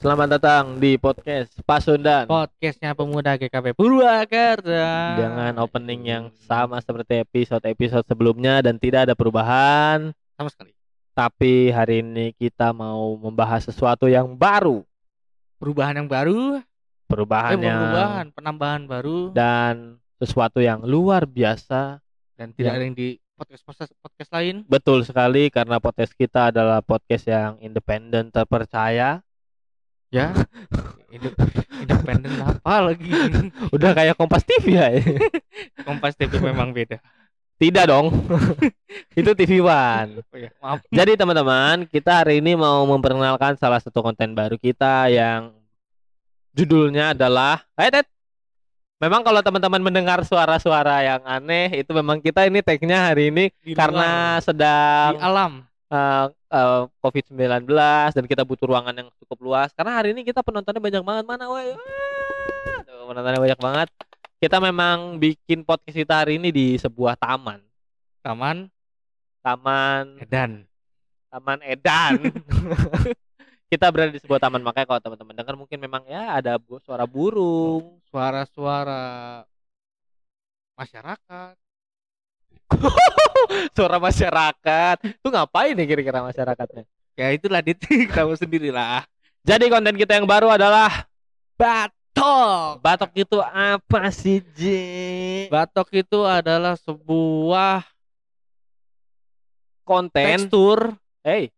Selamat datang di podcast Pasundan. Podcastnya pemuda GKP Purwakarta. Dengan opening yang sama seperti episode-episode sebelumnya dan tidak ada perubahan. sama sekali. Tapi hari ini kita mau membahas sesuatu yang baru. Perubahan yang baru, Perubahan eh yang perubahan, penambahan baru dan sesuatu yang luar biasa. dan tidak yang- ada yang di podcast podcast, podcast lain. Betul sekali karena podcast kita adalah podcast yang independen terpercaya. Ya. Indep- Independen apa lagi? Udah kayak Kompas TV ya. Kompas TV memang beda. tidak dong. Itu TV One. Oh ya, maaf. Jadi teman-teman, kita hari ini mau memperkenalkan salah satu konten baru kita yang judulnya adalah Eh, Ted. Memang kalau teman-teman mendengar suara-suara yang aneh, itu memang kita ini tag-nya hari ini Di karena luar, sedang di alam. Eh, eh, COVID-19 dan kita butuh ruangan yang cukup luas. Karena hari ini kita penontonnya banyak banget mana, woi. Penontonnya banyak banget. Kita memang bikin podcast kita hari ini di sebuah taman. Taman Taman Edan. Taman Edan. kita berada di sebuah taman makanya kalau teman-teman dengar mungkin memang ya ada suara burung. Suara-suara masyarakat. suara masyarakat. Itu ngapain nih kira-kira masyarakatnya? Ya itulah dit tahu sendiri lah. Jadi konten kita yang baru adalah Batok. batok itu apa sih, J? Batok itu adalah sebuah Konten. tekstur. Hey.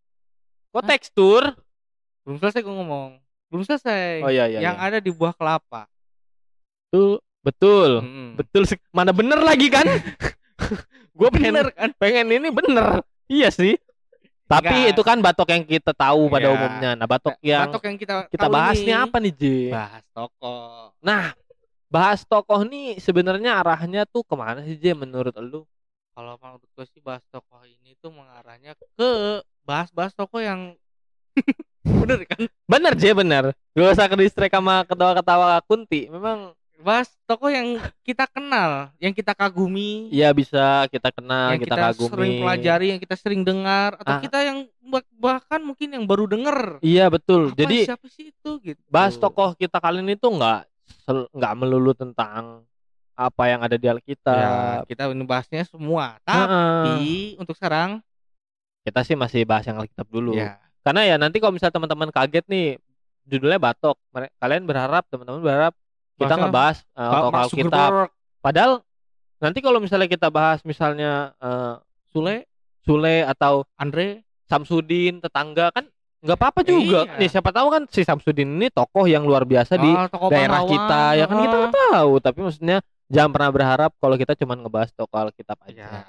Kok Hah? tekstur? Belum selesai gue ngomong. Belum selesai. Oh iya iya. yang iya. ada di buah kelapa. Tuh, betul. Mm-mm. Betul mana bener lagi kan? Gue pengen Bener kan? pengen ini bener. Iya sih. Tapi Enggak. itu kan batok yang kita tahu pada Iya. umumnya. Nah, batok yang Batok yang kita kita bahas nih. apa nih, J? Bahas tokoh. Nah, bahas tokoh nih sebenarnya arahnya tuh ke mana sih, J? Menurut lu? Kalau menurut gue sih bahas tokoh ini tuh mengarahnya ke bahas-bahas tokoh yang bener kan? Bener, J, bener. Gak usah ke sama ketawa-ketawa kunti. Memang Bahas tokoh yang kita kenal, yang kita kagumi, ya bisa kita kenal, yang kita, kita, kagumi. sering pelajari, yang kita sering dengar, atau Ah. kita yang bah- bahkan mungkin yang baru denger. Iya, betul. Apa, Jadi siapa sih itu gitu? bahas tokoh kita kali ini tuh nggak nggak melulu tentang apa yang ada di Ya, Alkitab. kita ini bahasnya semua. Tapi untuk sekarang kita sih masih bahas yang Alkitab dulu. ya Karena ya nanti kalau misalnya teman-teman kaget nih judulnya batok, kalian berharap teman-teman berharap kita ngebahas uh, Alkitab. Zuckerberg, Padahal nanti kalau misalnya kita bahas misalnya eh, Sule, Sule atau Andre, Samsudin tetangga kan nggak apa-apa juga. Iya. Nih siapa tahu kan si Samsudin ini tokoh yang luar biasa di ah, daerah pahlawan, kita ya kan kita ah. nggak tahu. Tapi maksudnya jangan pernah berharap kalau kita cuma ngebahas tokoh Alkitab aja. Ya,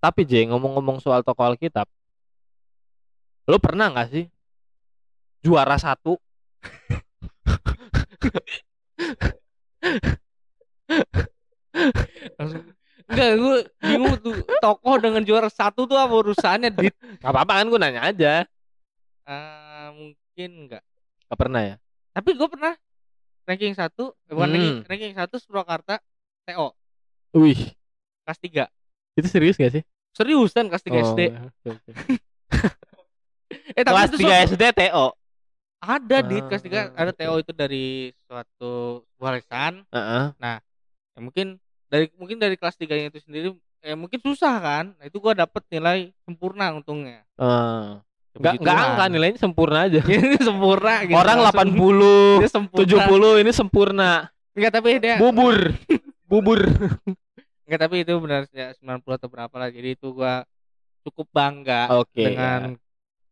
Tapi J ngomong-ngomong soal tokoh Alkitab, lo pernah nggak sih juara satu? langsung enggak gue bingung tuh tokoh dengan juara satu tuh apa urusannya dit Gak apa-apa kan gue nanya aja. Eh, mungkin enggak Gak pernah ya? tapi gue pernah ranking satu eh, bukan Hmm. ranking, ranking satu Purwakarta TO Wih, kelas 3 itu serius gak sih? seriusan kelas 3 SD Oh, oke, oke. eh tapi Kelas itu 3 suatu- SD TO. Ada dit kelas 3 Ah, ada. TO itu dari suatu warisan Heeh. ya mungkin dari mungkin dari kelas 3 nya itu sendiri eh mungkin susah kan nah, itu gua dapet nilai sempurna untungnya Ya, Nggak puji nggak Tuhan. angka nilainya sempurna aja. ini sempurna gitu Orang langsung. 80, Dia sempurna 70 ini sempurna. enggak tapi dia Bubur. Bubur. enggak tapi itu benar ya 90 atau berapa lah jadi itu gua cukup bangga Oke. dengan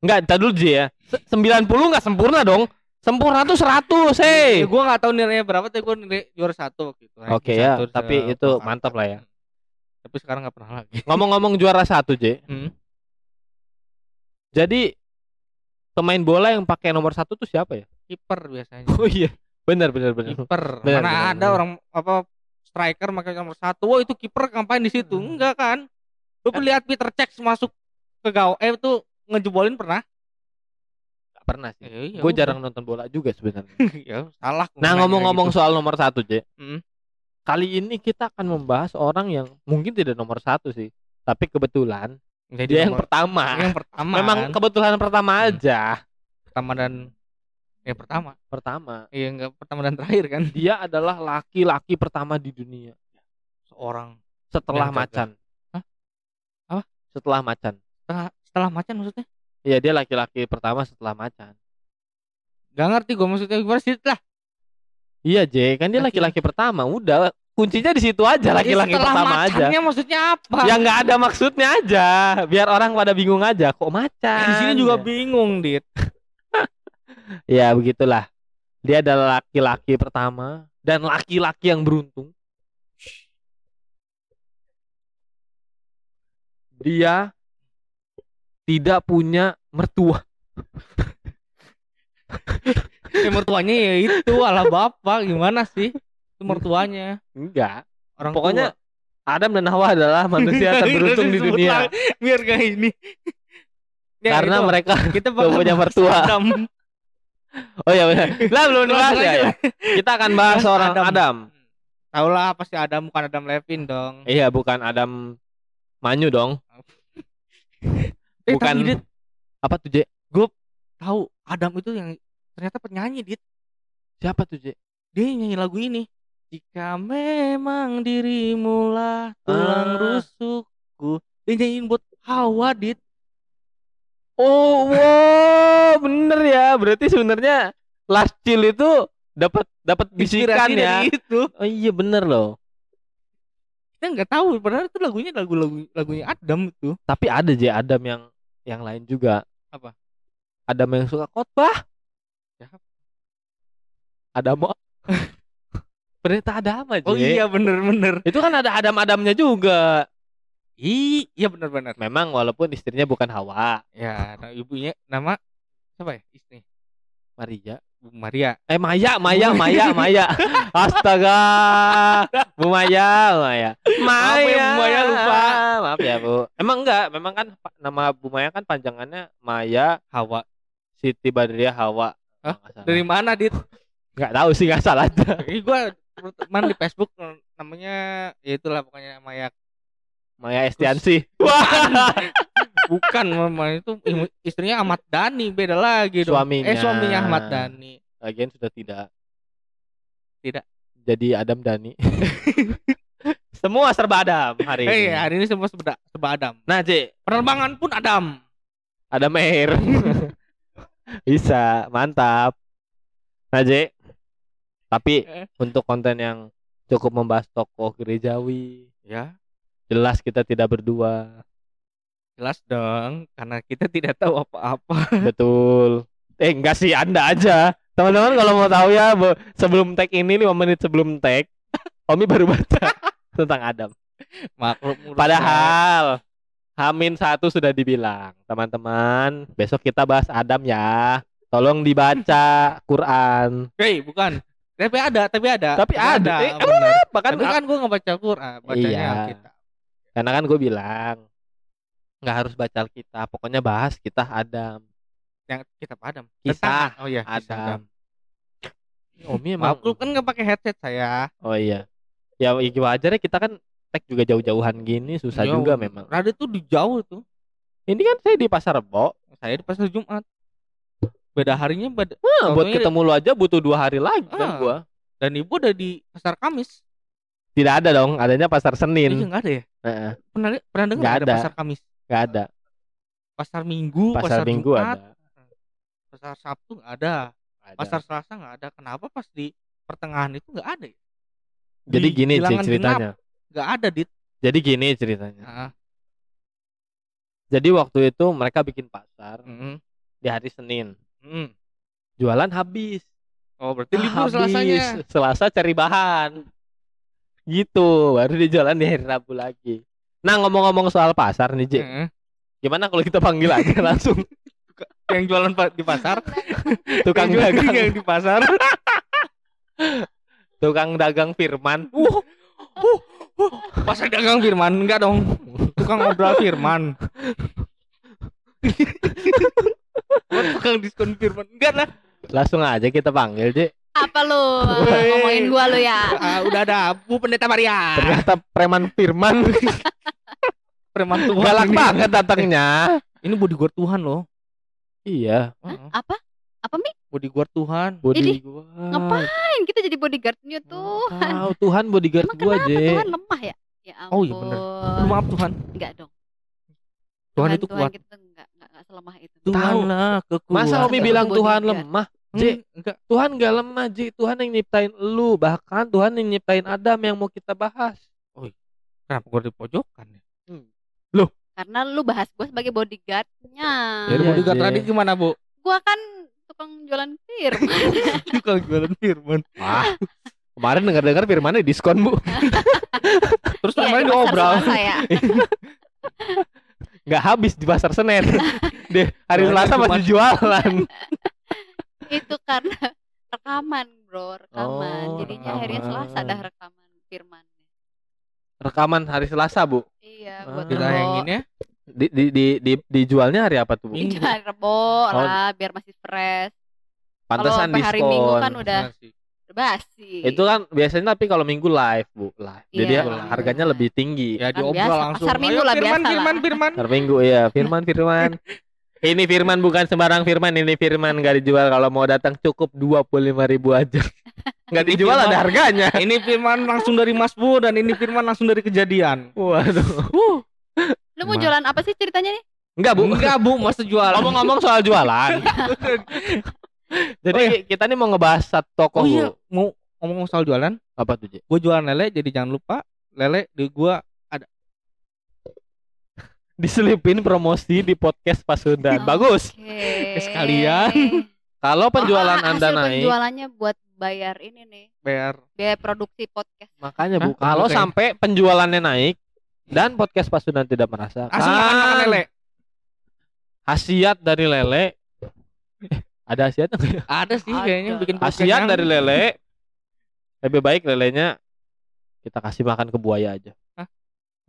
Enggak, entar dulu J ya. Se- 90 enggak sempurna dong. Sempurna tuh 100, hey. Ya, gua nggak tahu nilainya berapa tapi gua nilai juara satu waktu itu Oke ranking ya, tapi itu mantap lah ya. tapi sekarang nggak pernah lagi Ngomong-ngomong juara satu, J. Hmm. Jadi pemain bola yang pakai nomor satu tuh siapa ya? kiper biasanya Oh iya, benar benar benar. kiper mana benar, ada benar. orang apa striker pakai nomor satu wah itu kiper ngapain di situ Hmm. enggak kan lu lihat Peter Cech masuk ke gawang eh itu ngejebolin pernah Gak pernah sih. Ya Gue udah. jarang nonton bola juga sebenarnya. ya salah Nah nanya ngomong-ngomong gitu. soal nomor satu, J. Hmm. Kali ini kita akan membahas orang yang mungkin tidak nomor satu sih, tapi kebetulan Jadi dia yang nomor- pertama. yang pertama Memang kan. kebetulan pertama Hmm. aja. pertama dan Ya pertama. pertama. Iya enggak pertama dan terakhir kan. Dia adalah laki-laki pertama di dunia Seorang setelah Yang macan. Hah? Apa? Setelah macan. setelah, setelah macan maksudnya. Iya, dia laki-laki pertama setelah macan. Gak ngerti gua maksudnya gimana sih lah. Iya, J, kan dia Laki- laki-laki pertama. Udah, kuncinya di situ aja laki-laki pertama aja. macannya maksudnya apa? Ya nggak ada maksudnya aja, biar orang pada bingung aja. Kok macan? di sini juga Ya. bingung, Dit. Ya begitulah. Dia adalah laki-laki pertama dan laki-laki yang beruntung. Dia tidak punya mertua. Ya mertuanya ya itu ala bapak gimana sih? Itu mertuanya. Enggak. Orang Pokoknya tua. Adam dan Hawa adalah manusia terberuntung di dunia biar kayak ini. Ya, karena itu, mereka kita gak punya bahas mertua. Adam. Oh ya benar. Lah belum Langsung ya, aja. ya. Kita akan bahas Bahas seorang Adam. Adam. Tahu lah pasti Adam bukan Adam Levin dong. Iya, bukan Adam Manyu dong. Eh, bukan tapi Dit, apa tuh, J? tahu Adam itu yang ternyata penyanyi Dit. Siapa tuh, J? Dia yang nyanyi lagu ini. Jika memang dirimu lah tulang Ah. rusukku. Dia nyanyiin buat Hawa Dit. Oh, wow, bener ya. Berarti sebenarnya Last Chill itu dapat dapat bisikan ya. itu. Oh iya bener loh. Kita nggak tahu padahal itu lagunya lagu-lagu lagunya Adam itu. Tapi ada J Adam yang yang lain juga. Apa? Adam yang suka khotbah. Siapa? Adam Pendeta Adam aja. Oh iya bener-bener. Itu kan ada Adam-Adamnya juga. Ih, iya bener-bener. Memang walaupun istrinya bukan Hawa, Ya, nah, ibunya nama siapa ya? Istri Maria. Bu Maria. Eh Maya, Maya, Maya, Maya. Astaga. Bu Maya, Maya. Maya. ya, Bu Maya, lupa. Maaf ya, Bu. Emang enggak, memang kan nama Bu Maya kan panjangannya Maya Hawa. Siti Badriah Hawa. Hah? Dari mana, Dit? Nggak tahu sih, nggak salah. Ini gua teman di Facebook namanya ya itulah pokoknya Maya Maya Estiansi. Wah. bukan mama itu istrinya Ahmad Dhani beda lagi dong. Suaminya. Eh suaminya Ahmad Dhani. Lagian sudah tidak. Tidak. Jadi Adam Dani. Semua serba Adam hari ini. Eh hari ini semua sebeda seba Adam. Nah, J, Penerbangan pun Adam. Adam Air. Bisa, mantap. Nah, J. Tapi Eh. untuk konten yang cukup membahas tokoh gerejawi, Ya, jelas kita tidak berdua. Jelas dong karena kita tidak tahu apa-apa. Betul. Eh, enggak sih, Anda aja. Teman-teman kalau mau tahu ya, sebelum tag ini 5 menit sebelum tag, Omi baru baca tentang Adam. Maklum. Padahal Hamin satu sudah dibilang, teman-teman. Besok kita bahas Adam ya. Tolong dibaca Quran. Hei, bukan. Tapi ada, tapi ada. Tapi ada. Eh, emang benar. Bahkan Tapi kan gua nggak baca Quran, bacanya Iya. kita. karena kan gue bilang nggak harus baca Alkitab. Pokoknya bahas kita Adam. Yang kita Adam. Kisah Tentang- Oh iya, kisah Adam. Omi emang. Maaf, lu kan nggak pakai headset saya. Oh iya. Ya, ya wajar ya kita kan tag juga jauh-jauhan gini susah Iya, juga memang. Radit tuh di jauh tuh. Ini kan saya di Pasar Rebo. Saya di pasar Jumat. Beda harinya beda. Nah, buat ketemu lu aja butuh dua hari lagi kan Ah. gua. Dan ibu ada di pasar Kamis. Tidak ada dong, adanya Pasar Iya Senin. nggak ada ya? Heeh, Pernah li- pernah dengar ada ada. pasar Kamis? Nggak ada. Pasar Minggu, Pasar Minggu Jumat, ada. pasar Sabtu nggak ada. Ada. Pasar Selasa nggak ada. Kenapa pas di pertengahan itu nggak ada ya? Jadi di gini sih ceritanya. Nggak ada dit. Jadi gini ceritanya. Nah, Jadi waktu itu mereka bikin pasar mm, di hari Senin. mm. Jualan habis. Oh berarti Ah, libur habis. Selasanya. Selasa cari bahan. Gitu, baru dia jualan di hari Rabu lagi. Nah ngomong-ngomong soal pasar nih, J. Mm. Gimana kalau kita panggil aja langsung Yang jualan pa- di pasar, tukang yang jualan dagang, yang di pasar. tukang dagang Firman. Uh, uh, uh. Pasar dagang Firman enggak dong. Tukang obral Firman. Tukang diskon Firman enggak lah. Langsung aja kita panggil, J. Apa lu Wey. ngomongin gua lu ya? Ah, udah ada Bu Pendeta Maria. Ternyata preman Firman Preman Tuhan. galak banget datangnya. Ini bodyguard Tuhan loh. Iya, Hah? Apa? Apa Mi? bodyguard Tuhan. Body Idih, gua. ngapain kita jadi bodyguardnya tuh Tahu Tuhan bodyguard emang gua, kenapa Je. Tuhan lemah ya ya ampun Oh, iya bener. Aduh, maaf Tuhan. enggak dong Tuhan itu Tuhan kuat. kita enggak enggak enggak selemah itu Tuhan lah kekuatan. Masa Kuat. bilang Tuhan Bodyguard. lemah? Hmm, Ji. enggak. Tuhan gak lemah, Ji. Tuhan yang nyiptain lu. Bahkan Tuhan yang nyiptain Adam yang mau kita bahas. Kenapa gua di pojokan ya? Karena lu bahas gue sebagai bodyguardnya Jadi Iya, bodyguard Je. tadi gimana, Bu? gue kan tukang jualan firman Kalau jualan firman. Wah. Kemarin dengar-dengar firmannya diskon, Bu. Terus Iya, di pasar diobrol. Ya Nggak habis di pasar Senen. Di hari Selasa masih jualan. itu karena rekaman bro rekaman Oh, jadinya akhirnya rekaman. Selasa dah rekaman firman Rekaman hari Selasa, Bu. iya Ah. buat Ditayangin ya. Di, di, di, di, dijualnya hari apa tuh, Bu? Minggu. Jangan rebo lah biar masih fresh. Kalau Pantesan sampai hari. Minggu kan udah basi. Itu kan biasanya tapi kalau Minggu live, Bu, live. Jadi Iya, live. harganya lebih tinggi. Ya Kan diobrol biasa, langsung. pasar Minggu lah, firman, biasa lah. firman, firman. Hari Minggu ya, Firman Firman. Ini Firman bukan sembarang Firman, ini Firman gak dijual kalau mau datang cukup 25.000 ribu aja. Gak Ini dijual Firman. ada harganya. Ini firman langsung dari Mas Bu dan ini firman langsung dari kejadian. Waduh. Lu mau jualan apa sih ceritanya nih? Enggak, Bu. Enggak, Bu, Mas jual. Ngomong-ngomong soal jualan. Jadi kita nih mau ngebahas satu toko, Oh iya, Bu. mau ngomong soal jualan, Apa tuh, Ji? gue jualan lele jadi jangan lupa lele di gua Diselipin promosi di podcast Pasundan. Bagus. Oke. Sekalian. Kalau penjualan Ah, Anda hasil naik, penjualannya buat bayar ini nih, bayar biaya produksi podcast. makanya Bu, Hah? kalau sampai penjualannya naik dan podcast Pasundan tidak merasakan asli makan makan lele. Hasiat dari lele ada hasiatnya nggak ya? Ada sih Ada. kayaknya bikin Hasiat dari lele lebih baik lelenya kita kasih makan ke buaya aja.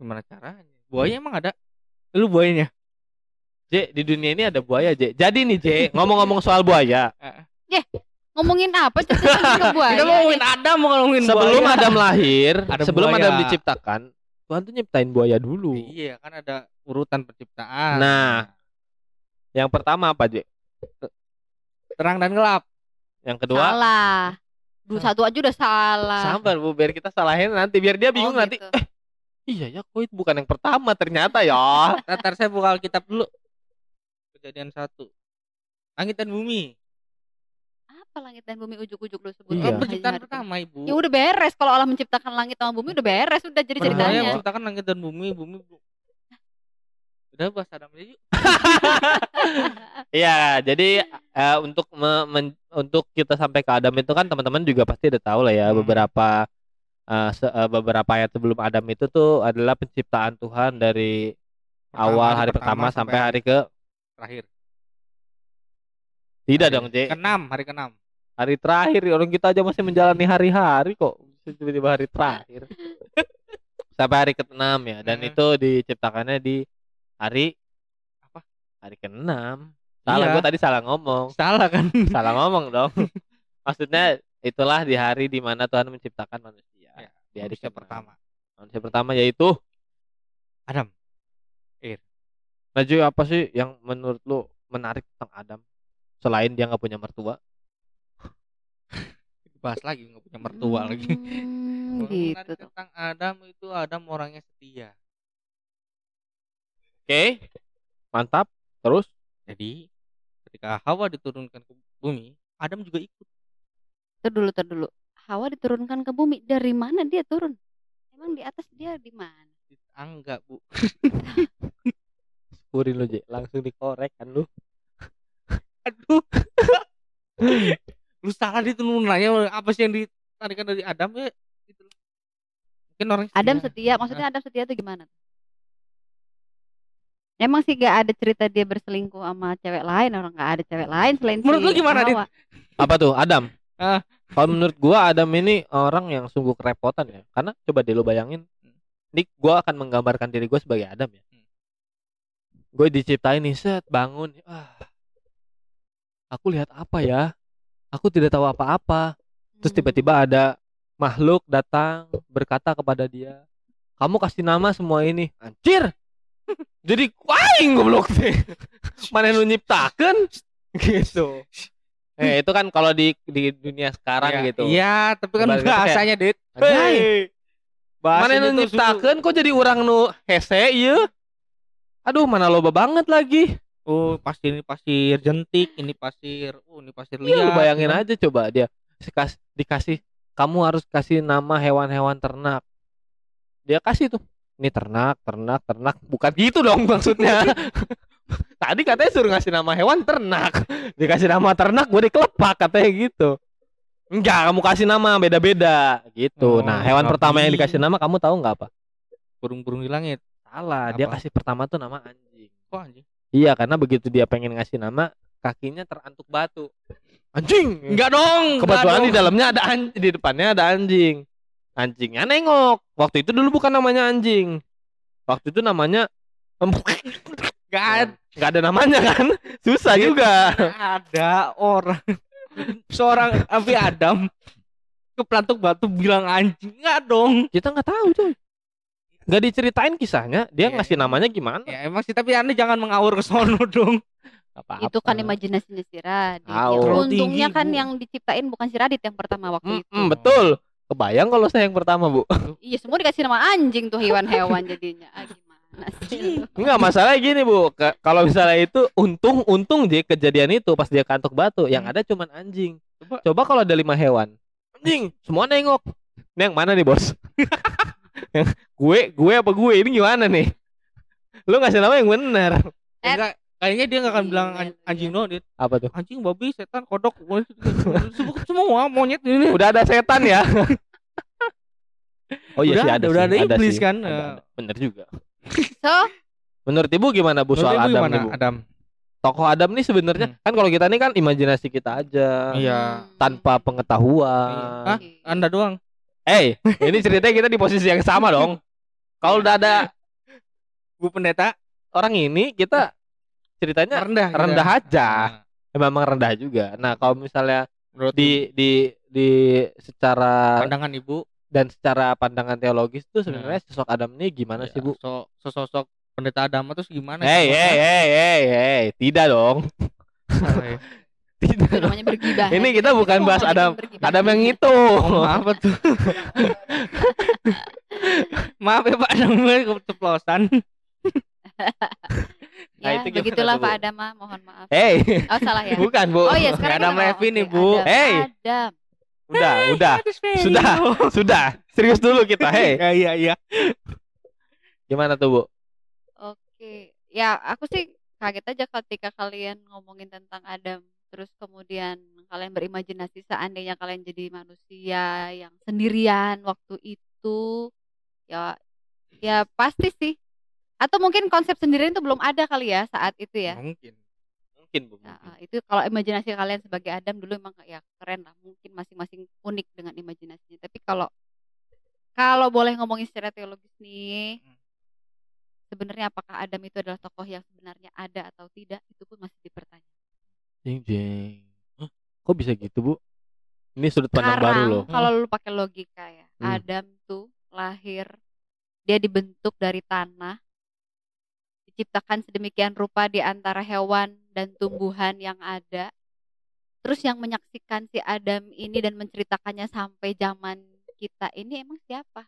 Gimana caranya? Buaya emang ada? Lu buayanya? J, di dunia ini ada buaya, J. Jadi nih, J, ngomong-ngomong soal buaya. Ngomongin apa cerita buaya? Kita mau ngomongin Adam mau ngomongin Sebelum buaya. Adam lahir, Ada sebelum buaya. Adam diciptakan, Tuhan tuh nyiptain buaya dulu. Iya, kan ada urutan penciptaan. Nah. Yang pertama apa, J? terang dan gelap. Yang kedua, Salah. Duh, satu aja udah salah. sabar, Bu, biar kita salahin nanti biar dia bingung Oh, nanti. gitu. Iya ya, kok itu bukan yang pertama ternyata ya. Ntar saya buka Alkitab dulu. Kejadian satu. Langit dan bumi. Apa langit dan bumi ujuk-ujuk lu sebut? Iya. Oh, penciptaan pertama, Ibu. Ya udah beres kalau Allah menciptakan langit sama bumi udah beres udah jadi Pertama ceritanya. yang menciptakan langit dan bumi, bumi bu- Udah bahas Adam aja yuk. Iya, jadi eh, untuk me- men- untuk kita sampai ke Adam itu kan teman-teman juga pasti udah tahu lah ya Hmm. beberapa eh, se- eh, beberapa ayat sebelum Adam itu tuh adalah penciptaan Tuhan dari Pertama, awal hari pertama, sampai hari ke terakhir. tidak Hari dong, J. Keenam, hari keenam. Hari terakhir orang kita aja masih menjalani hari-hari kok. Bisa Tiba-tiba hari terakhir. sampai hari ke-6 ya dan Hmm. itu diciptakannya di hari Apa? Hari ke-6. Salah Iya. gua tadi salah ngomong. Salah kan? salah ngomong dong. Maksudnya itulah di hari di mana Tuhan menciptakan manusia. Ya, di hari Manusia ke-6. pertama. Manusia pertama yaitu Adam. Najwa apa sih yang menurut lu menarik tentang Adam selain dia nggak punya mertua? Bahas lagi nggak punya mertua lagi. Hmm, Kalau gitu tentang Adam itu Adam orangnya setia. Oke. Mantap. Terus Jadi ketika Hawa diturunkan ke bumi, Adam juga ikut. Ter dulu, ter dulu. Hawa diturunkan ke bumi. Dari mana dia turun? Emang di atas dia di mana? Angga bu. lu, J. Langsung dikorek kan lu. Aduh. lu salah itu lu nanya apa sih yang ditarikan dari Adam ya? Gitu. Mungkin orang Adam setia. setia. Maksudnya Adam setia itu gimana? Emang sih gak ada cerita dia berselingkuh sama cewek lain orang gak ada cewek lain selain Menurut si lu gimana, Dit? Apa tuh? Adam. Ah. Kalau menurut gua Adam ini orang yang sungguh kerepotan ya. Karena coba deh lu bayangin. Nih gua akan menggambarkan diri gua sebagai Adam ya. Hmm. Gue diciptain nih set bangun. Ah. Aku lihat apa ya? Aku tidak tahu apa-apa. Terus Hmm. tiba-tiba ada makhluk datang berkata kepada dia, "Kamu kasih nama semua ini." Anjir. Jadi aing goblok sih. Mana lu nyiptakeun? Gitu. Eh, itu kan kalau di di dunia sekarang Iya, gitu. Iya, tapi kan bahasanya, Dit. Hei. Mana nu nyiptakeun kok jadi orang nu hese ieu? Aduh, mana loba banget lagi. Oh, pasti ini pasir jentik, ini pasir, oh ini pasir Iya, liar. lu bayangin gitu. aja coba dia dikas- dikasih kamu harus kasih nama hewan-hewan ternak. Dia kasih tuh. Ini ternak, ternak, ternak. Bukan gitu dong maksudnya. Tadi katanya suruh ngasih nama hewan ternak. Dikasih nama ternak gue dikelepak katanya gitu. Enggak, kamu kasih nama beda-beda gitu. Oh, nah, hewan pertama yang dikasih nama kamu tahu nggak apa? Burung-burung di langit. Salah, dia Apa? kasih pertama tuh nama anjing. Kok anjing? Iya, karena begitu dia pengen ngasih nama, kakinya terantuk batu. Anjing. Enggak dong. Kebetulan enggak di dong. dalamnya ada anjing, di depannya ada anjing. Anjingnya nengok. Waktu itu dulu bukan namanya anjing. Waktu itu namanya Enggak ada. nggak ada namanya kan? Susah juga. ada orang seorang Abi Adam ke pelantuk batu bilang anjing enggak dong Kita nggak tahu cuy. Nggak diceritain kisahnya. Dia Iya, ngasih iya. namanya gimana? ya emang sih tapi anda jangan mengawur ke sono dong Nggak apa-apa. itu kan imajinasinya si Radit. Ya, Untungnya tinggi, kan Bu. yang diciptain bukan si Radit yang pertama waktu Mm, itu. mm, betul. Kebayang kalau saya yang pertama bu. Iya semua dikasih nama anjing tuh hewan-hewan jadinya. Ah, gimana sih? Enggak masalah gini bu. Ke- kalau misalnya itu untung untung dia kejadian itu pas dia kantuk batu. Yang Hmm. ada cuman anjing. Coba. Coba kalau ada lima hewan. Anjing. Semua nengok. Ini yang mana nih bos? yang gue gue apa gue ini gimana nih? Lu ngasih nama yang benar. Eh. enggak kayaknya dia nggak akan bilang Iya, an- iya. anjing doang Dit. Apa tuh? anjing babi setan kodok Semua- semua monyet ini Udah ada setan ya. oh iya Udah sih ada, ada, udah sih, ada iblis kan. Ada, Eh. ada. Bener juga. So, Menurut ibu gimana bu soal ibu Adam gimana, nih bu? Adam Tokoh Adam nih sebenarnya Hmm. kan kalau kita nih kan imajinasi kita aja. iya Tanpa pengetahuan. Hah? anda doang Eh, ini ceritanya kita di posisi yang sama dong. Kalau udah ada bu pendeta orang ini, kita ceritanya rendah gitu. rendah aja. Nah, eh, memang rendah juga. Nah, kalau misalnya menurut di di di secara pandangan ibu dan secara pandangan teologis tuh sebenarnya sosok Adam ini gimana ya, sih, Bu? so, sosok pendeta Adam itu gimana Hei, sih, hei, hei, hei, hei, tidak dong. Ya. Tidak. Itu namanya bergibah. Ini ya. kita bukan mau bahas bergibah. Adam yang itu. Oh, maaf tuh maaf ya Pak Adam gue keceplosan Nah, Ya, itu gimana begitulah? Pak Adam, ah, mohon maaf. Hei, Oh, salah ya. bukan, Bu. Oh iya, sekarang Adam. Levin nih, Bu. Adam. Hey. Adam. Udah, udah. Sudah. Sudah. Serius dulu kita. Hei, ya iya iya gimana tuh, Bu? Oke, ya aku sih kaget aja ketika kalian ngomongin tentang Adam, terus kemudian kalian berimajinasi seandainya kalian jadi manusia yang sendirian waktu itu, ya, ya pasti sih. Atau mungkin konsep sendirian itu belum ada kali ya saat itu ya. mungkin Mungkin, Bu. Nah, itu kalau imajinasi kalian sebagai Adam dulu emang ya keren lah, mungkin masing-masing unik dengan imajinasinya. Tapi kalau kalau boleh ngomongin secara teologis nih, Hmm. sebenarnya apakah Adam itu adalah tokoh yang sebenarnya ada atau tidak itu pun masih dipertanyakan. Jeng jeng. Hah? Kok bisa gitu, Bu? Ini sudut pandang baru Sekarang loh. kalau lu pakai logika ya, Hmm. Adam tuh lahir dia dibentuk dari tanah diciptakan sedemikian rupa di antara hewan dan tumbuhan yang ada. Terus yang menyaksikan si Adam ini dan menceritakannya sampai zaman kita ini emang siapa?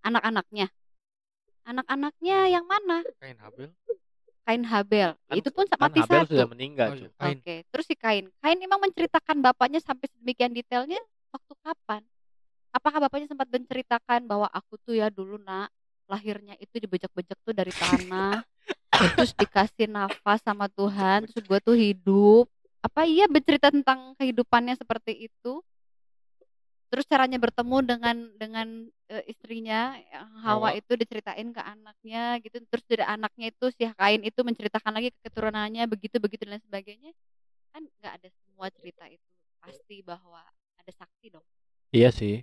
Anak-anaknya. Anak-anaknya yang mana? kain Habel Kain Habel. Kan- Itu pun Kan mati Habel satu. sudah meninggal, Oh, cuy. iya. Kain. Oke, terus si Kain. Kain emang menceritakan bapaknya sampai sedemikian detailnya waktu kapan? Apakah bapaknya sempat menceritakan bahwa aku tuh ya dulu nak lahirnya itu dibejak-bejak tuh dari tanah, terus dikasih nafas sama Tuhan, terus gue tuh hidup. Apa iya bercerita tentang kehidupannya seperti itu? Terus caranya bertemu dengan dengan eh, istrinya Hawa Hawa. itu diceritain ke anaknya gitu. Terus dari anaknya itu si Kain itu menceritakan lagi ke keturunannya begitu begitu dan sebagainya. Kan nggak ada semua cerita itu pasti bahwa ada saksi dong. Iya sih.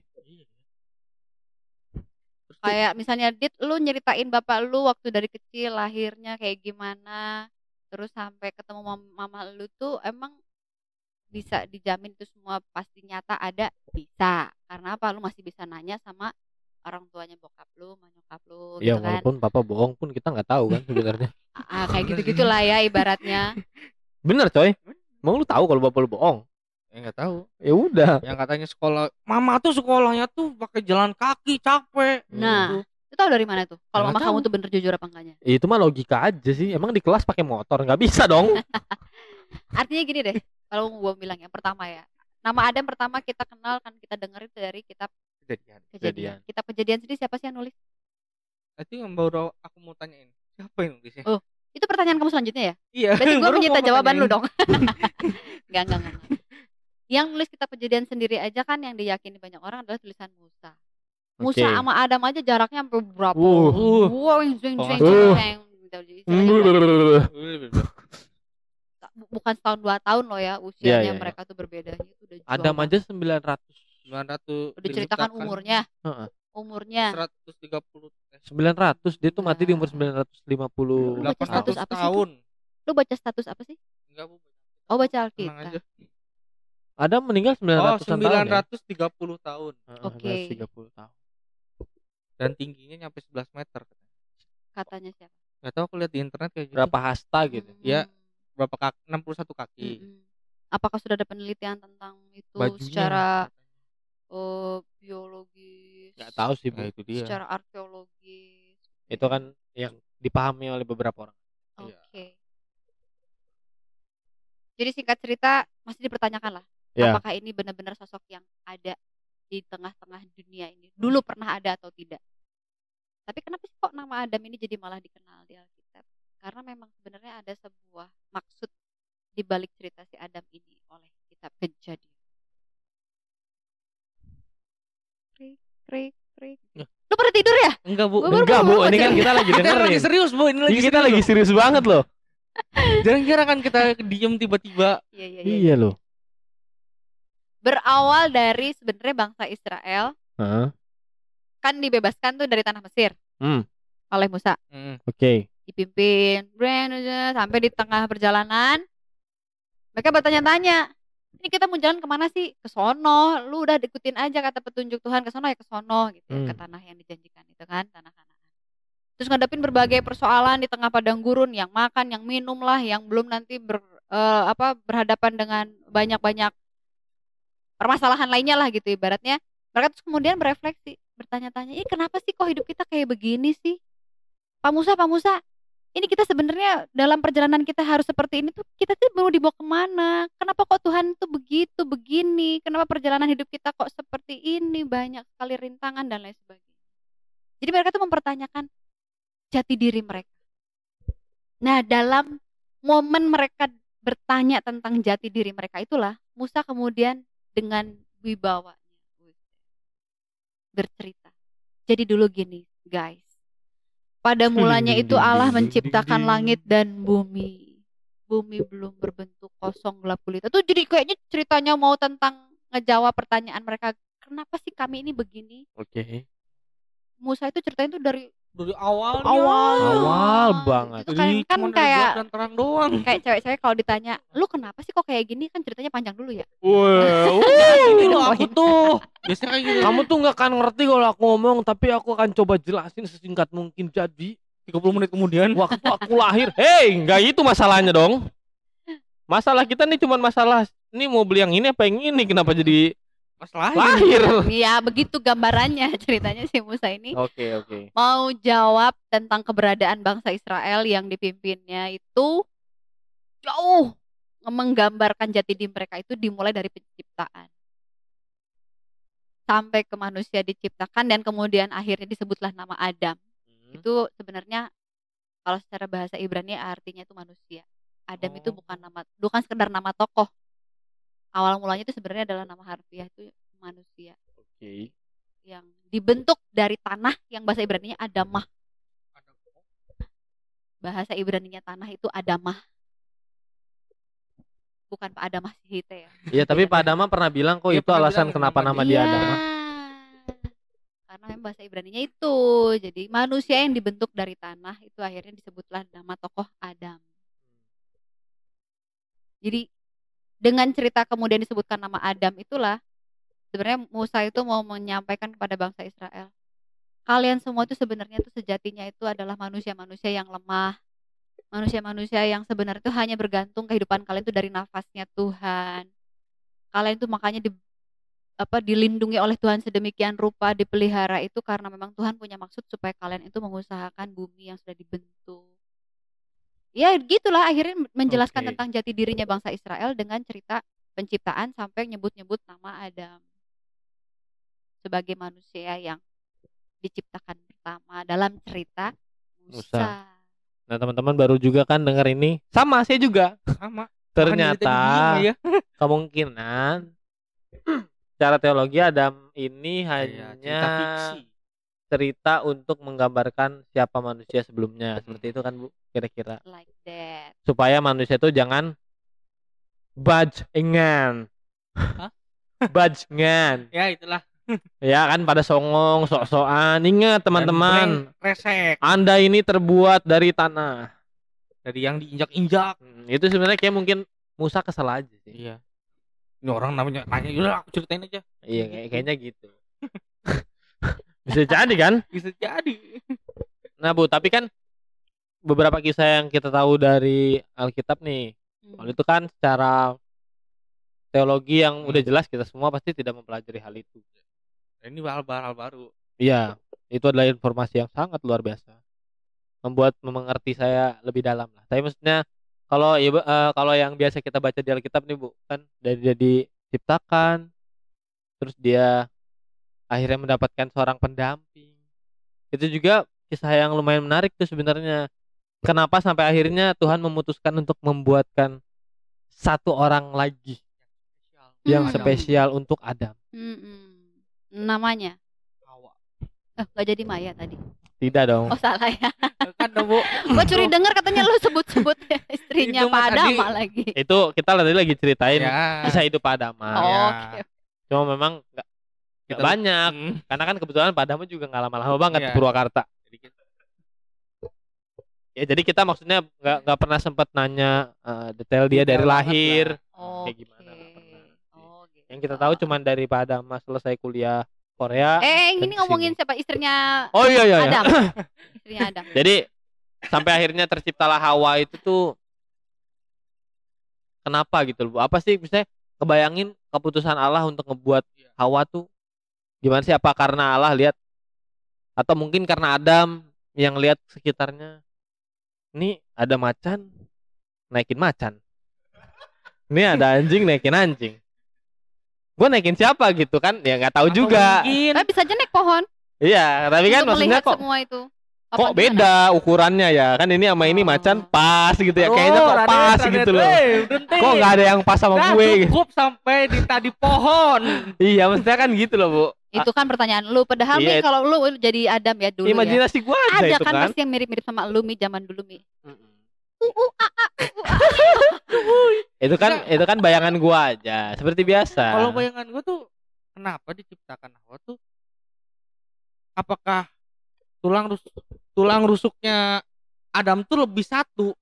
Tuh, Kayak misalnya Dit lu nyeritain bapak lu waktu dari kecil lahirnya kayak gimana, terus sampai ketemu mam- mama lu tuh emang bisa dijamin itu semua pasti nyata ada bisa karena apa lu masih bisa nanya sama orang tuanya bokap lu, sama nyokap lu Ya gitu kan. walaupun papa bohong pun kita nggak tahu kan sebenarnya. Ah, kayak gitu-gitulah ya ibaratnya. Bener coy. Emang lu tahu kalau bapak lu bohong? Ya nggak tahu. Ya udah. Yang katanya sekolah, mama tuh sekolahnya tuh pakai jalan kaki capek. Nah, Gitu. Itu tahu dari mana tuh? Kalau mama kamu tahu. tuh bener jujur apa enggaknya? Ya, itu mah logika aja sih. Emang di kelas pakai motor nggak bisa dong? Artinya gini deh, kalau gua bilang yang pertama ya. Nama Adam pertama kita kenal kan kita dengar itu dari kitab kejadian. kejadian. Kejadian. Kitab kejadian sendiri siapa sih yang nulis? Itu yang baru aku mau tanyain. Siapa yang nulisnya? Oh, Itu pertanyaan kamu selanjutnya ya? Iya. Berarti gue menyita jawaban lu tanyain. dong. Enggak, enggak, enggak. Yang nulis kitab kejadian sendiri aja kan yang diyakini banyak orang adalah tulisan Musa. Musa Oke. sama Adam aja jaraknya berapa? Uh. Wow, yang zeng zeng Uh. zeng. Istilahnya Hmm. bu- bukan setahun dua tahun loh ya Iya, usianya iya, iya. mereka tuh berbeda itu udah jauh Adam aja 900 900 udah diceritakan umurnya Heeh. umurnya 130 eh, 900 dia tuh mati di umur Nah. 950 Baca status 800 apa sih tahun. lu baca status apa sih Enggak, Bu. oh baca Alkitab. Adam meninggal 900 Oh, tahun ya? 930 tahun Heeh, Oke. 930 tahun dan tingginya nyampe 11 meter. katanya siapa Gak tahu aku lihat di internet kayak gitu. berapa hasta gitu Ya, Hmm, Berapa kaki? 61 kaki. mm-mm. apakah sudah ada penelitian tentang itu Bajunya. secara eh, biologis nggak tahu sih. Nah, itu dia. secara arkeologis itu kan yang dipahami oleh beberapa orang oke Iya. jadi singkat cerita masih dipertanyakan lah Ya. apakah ini benar-benar sosok yang ada di tengah-tengah dunia ini dulu pernah ada atau tidak tapi kenapa sih kok nama Adam ini jadi malah dikenal di Alkitab karena memang sebenarnya ada sebuah maksud di balik cerita si Adam ini oleh kitab kejadian. Krik krik krik. Lu pada tidur ya? Enggak, Bu. Baru enggak Bu. ini kan kita lagi Kita lagi dengerin serius, Bu. Ini lagi Ini kita serius, lagi serius banget loh. Kira kan kita diem tiba-tiba. iya iya iya iya loh. Berawal dari sebenarnya bangsa Israel Heeh. kan dibebaskan tuh dari tanah Mesir. Hmm. oleh Musa. Mm. oke dipimpin. Brand aja, sampai di tengah perjalanan mereka bertanya-tanya ini kita mau jalan ke mana sih? Ke sono. Lu udah ikutin aja kata petunjuk Tuhan ke sono ya ke sono gitu ya, ke Hmm. tanah yang dijanjikan itu kan tanah Kanaan terus ngadepin berbagai persoalan di tengah padang gurun yang makan yang minum lah yang belum nanti ber, eh, apa berhadapan dengan banyak-banyak permasalahan lainnya lah gitu ibaratnya. Mereka terus kemudian berefleksi bertanya-tanya ih kenapa sih kok hidup kita kayak begini sih? Pak Musa Pak Musa ini kita sebenarnya dalam perjalanan kita harus seperti ini tuh kita tuh mau dibawa ke mana? Kenapa kok Tuhan tuh begitu begini? Kenapa perjalanan hidup kita kok seperti ini? Banyak sekali rintangan dan lain sebagainya. Jadi mereka tuh mempertanyakan jati diri mereka. Nah dalam momen mereka bertanya tentang jati diri mereka itulah Musa kemudian dengan wibawanya bercerita. Jadi dulu gini guys pada mulanya itu Allah menciptakan langit dan bumi. Bumi belum berbentuk kosong gelap gulita. Tuh jadi kayaknya ceritanya mau tentang ngejawab pertanyaan mereka. Kenapa sih kami ini begini? oke Musa itu ceritanya tuh dari Dari awal. awal. Awal banget. Itu kan, kan kayak gelap dan terang doang. kayak cewek-cewek kalau ditanya, "Lu kenapa sih kok kayak gini?" Kan ceritanya panjang dulu ya. Wow. Ini loh aku tuh. Biasanya kayak gitu. Kamu tuh nggak akan ngerti kalau aku ngomong, tapi aku akan coba jelasin sesingkat mungkin. Jadi 30 menit kemudian. waktu aku lahir, hei, nggak itu masalahnya dong. Masalah kita nih cuma masalah ini mau beli yang ini apa yang ini, kenapa jadi Pas lahir. Iya, begitu gambarannya ceritanya si Musa ini. Oke oke. mau jawab tentang keberadaan bangsa Israel yang dipimpinnya itu jauh menggambarkan jati diri mereka itu dimulai dari penciptaan sampai ke manusia diciptakan dan kemudian akhirnya disebutlah nama Adam itu sebenarnya kalau secara bahasa Ibrani artinya itu manusia Adam itu Oh. bukan nama bukan sekedar nama tokoh awal mulanya itu sebenarnya adalah nama harfiah itu manusia Oke. yang dibentuk dari tanah yang bahasa Ibraninya Adamah. Bahasa Ibraninya tanah itu Adamah. Bukan Pak Adamah Sihite ya. Iya tapi Pak Adama pernah bilang kok Iya, itu alasan kenapa nama Iya. dia Adama. Karena memang bahasa Ibraninya itu. Jadi manusia yang dibentuk dari tanah itu akhirnya disebutlah nama tokoh Adam. Jadi dengan cerita kemudian disebutkan nama Adam itulah sebenarnya Musa itu mau menyampaikan kepada bangsa Israel. Kalian semua itu sebenarnya itu sejatinya itu adalah manusia-manusia yang lemah, manusia-manusia yang sebenarnya itu hanya bergantung kehidupan kalian itu dari nafasnya Tuhan. Kalian itu makanya di apa dilindungi oleh Tuhan sedemikian rupa, dipelihara itu karena memang Tuhan punya maksud supaya kalian itu mengusahakan bumi yang sudah dibentuk. Ya gitulah akhirnya menjelaskan Oke. tentang jati dirinya bangsa Israel dengan cerita penciptaan sampai nyebut-nyebut nama Adam sebagai manusia yang diciptakan pertama dalam cerita Musa. Musa. Nah teman-teman baru juga kan denger ini sama saya juga sama ternyata Makanya dia begini ya. kemungkinan secara teologi Adam ini Iya, hanya cerita fiksi cerita untuk menggambarkan siapa manusia sebelumnya seperti itu kan Bu kira-kira? Like that. supaya manusia itu jangan bajingan. Hah? bajingan. Ya itulah. Ya kan pada songong sok-sokan. Ingat teman-teman. resek. Anda ini terbuat dari tanah. Dari yang diinjak-injak. Hmm, itu sebenarnya kayak mungkin Musa kesel aja sih. Iya. Ini orang namanya nanya udah aku ceritain aja. Iya kayak- kayaknya gitu bisa jadi kan bisa jadi nah Bu tapi kan beberapa kisah yang kita tahu dari Alkitab nih Hmm. Kalau itu kan secara teologi yang Hmm. udah jelas kita semua pasti tidak mempelajari hal itu. ini hal baru Iya, itu adalah informasi yang sangat luar biasa. Membuat mengerti saya lebih dalam lah. Tapi maksudnya kalau ya, Bu, eh, kalau yang biasa kita baca di Alkitab nih Bu, kan dari dia diciptakan terus dia akhirnya mendapatkan seorang pendamping. Itu juga kisah yang lumayan menarik tuh sebenarnya. Kenapa sampai akhirnya Tuhan memutuskan untuk membuatkan satu orang lagi yang Hmm. spesial untuk Adam? Mm-mm. Namanya. Hawa Eh, nggak jadi Maya tadi. Tidak dong. Oh salah ya. kan dong, bu Gua curi denger katanya lu sebut-sebut istrinya Itu Pak Adama lagi. Itu kita tadi lagi ceritain ya kisah hidup Adama. Oh, ya. Oke. Cuma memang nggak Kita- banyak. Hmm. Karena kan kebetulan Pak Adama juga nggak lama-lama banget di Iya. Purwakarta. Jadi kita- Ya jadi kita maksudnya nggak nggak pernah sempat nanya eh, detail dia Detail dari lahir. Oke. Kayak gimana, nggak pernah. Oh, gitu. Yang kita tahu cuman dari Pak Adama selesai kuliah Korea. Eh, dan ini ngomongin siapa istrinya Oh iya iya. iya. Adam. istrinya Adam. Jadi sampai akhirnya terciptalah Hawa itu tuh kenapa gitu loh Bu? Apa sih misalnya kebayangin keputusan Allah untuk ngebuat Iya. Hawa tuh gimana sih apa karena Allah lihat atau mungkin karena Adam yang lihat sekitarnya ini ada macan naikin macan. Ini ada anjing naikin anjing. Gue naikin siapa gitu kan? Ya nggak tahu Atau juga. mungkin Eh, bisa aja naik pohon. Iya, tapi kan maksudnya kok semua itu. Apa kok gimana? beda ukurannya ya kan ini sama ini Oh. macan pas gitu ya Aduh, kayaknya kok Raden, pas Raden, gitu loh eh, berhenti. kok nggak ada yang pas sama Nah, gue gitu. cukup sampai di tadi pohon iya maksudnya kan gitu loh bu Itu kan pertanyaan lu. Padahal Iya. Kalau lu jadi Adam ya dulu ya. imajinasi gue aja Ada itu kan kan pasti yang mirip-mirip sama lu Mi zaman dulu Mi. Itu kan itu kan bayangan gue aja seperti biasa kalau bayangan gue tuh kenapa diciptakan Hawa tuh apakah tulang rus tulang rusuknya Adam tuh lebih satu.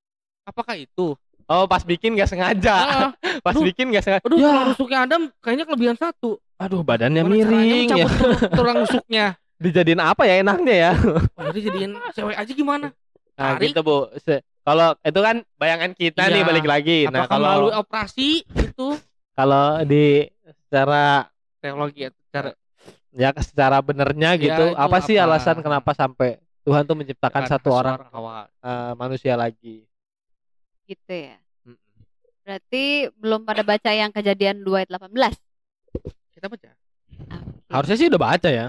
Apakah itu? Oh pas bikin nggak sengaja. Ah, pas aduh. bikin nggak sengaja. Aduh Ya, tulang rusuknya Adam kayaknya kelebihan satu. Aduh badannya caranya miring ya. tulang- rusuknya? Dijadiin apa ya enaknya ya? Oh, jadi jadiin cewek aja gimana? Nah Tarik. gitu bu. Se- kalau itu kan bayangan kita nih Iya. balik lagi. Nah apakah melalui kalau operasi itu? Kalau di secara teologi ya secara ya secara benernya Ya, gitu itu apa sih apa? alasan kenapa sampai Tuhan tuh menciptakan Kan satu orang Hawa eh, manusia lagi Gitu ya. Berarti belum pada baca yang kejadian 2 ayat 18. kita baca Oke. harusnya sih udah baca ya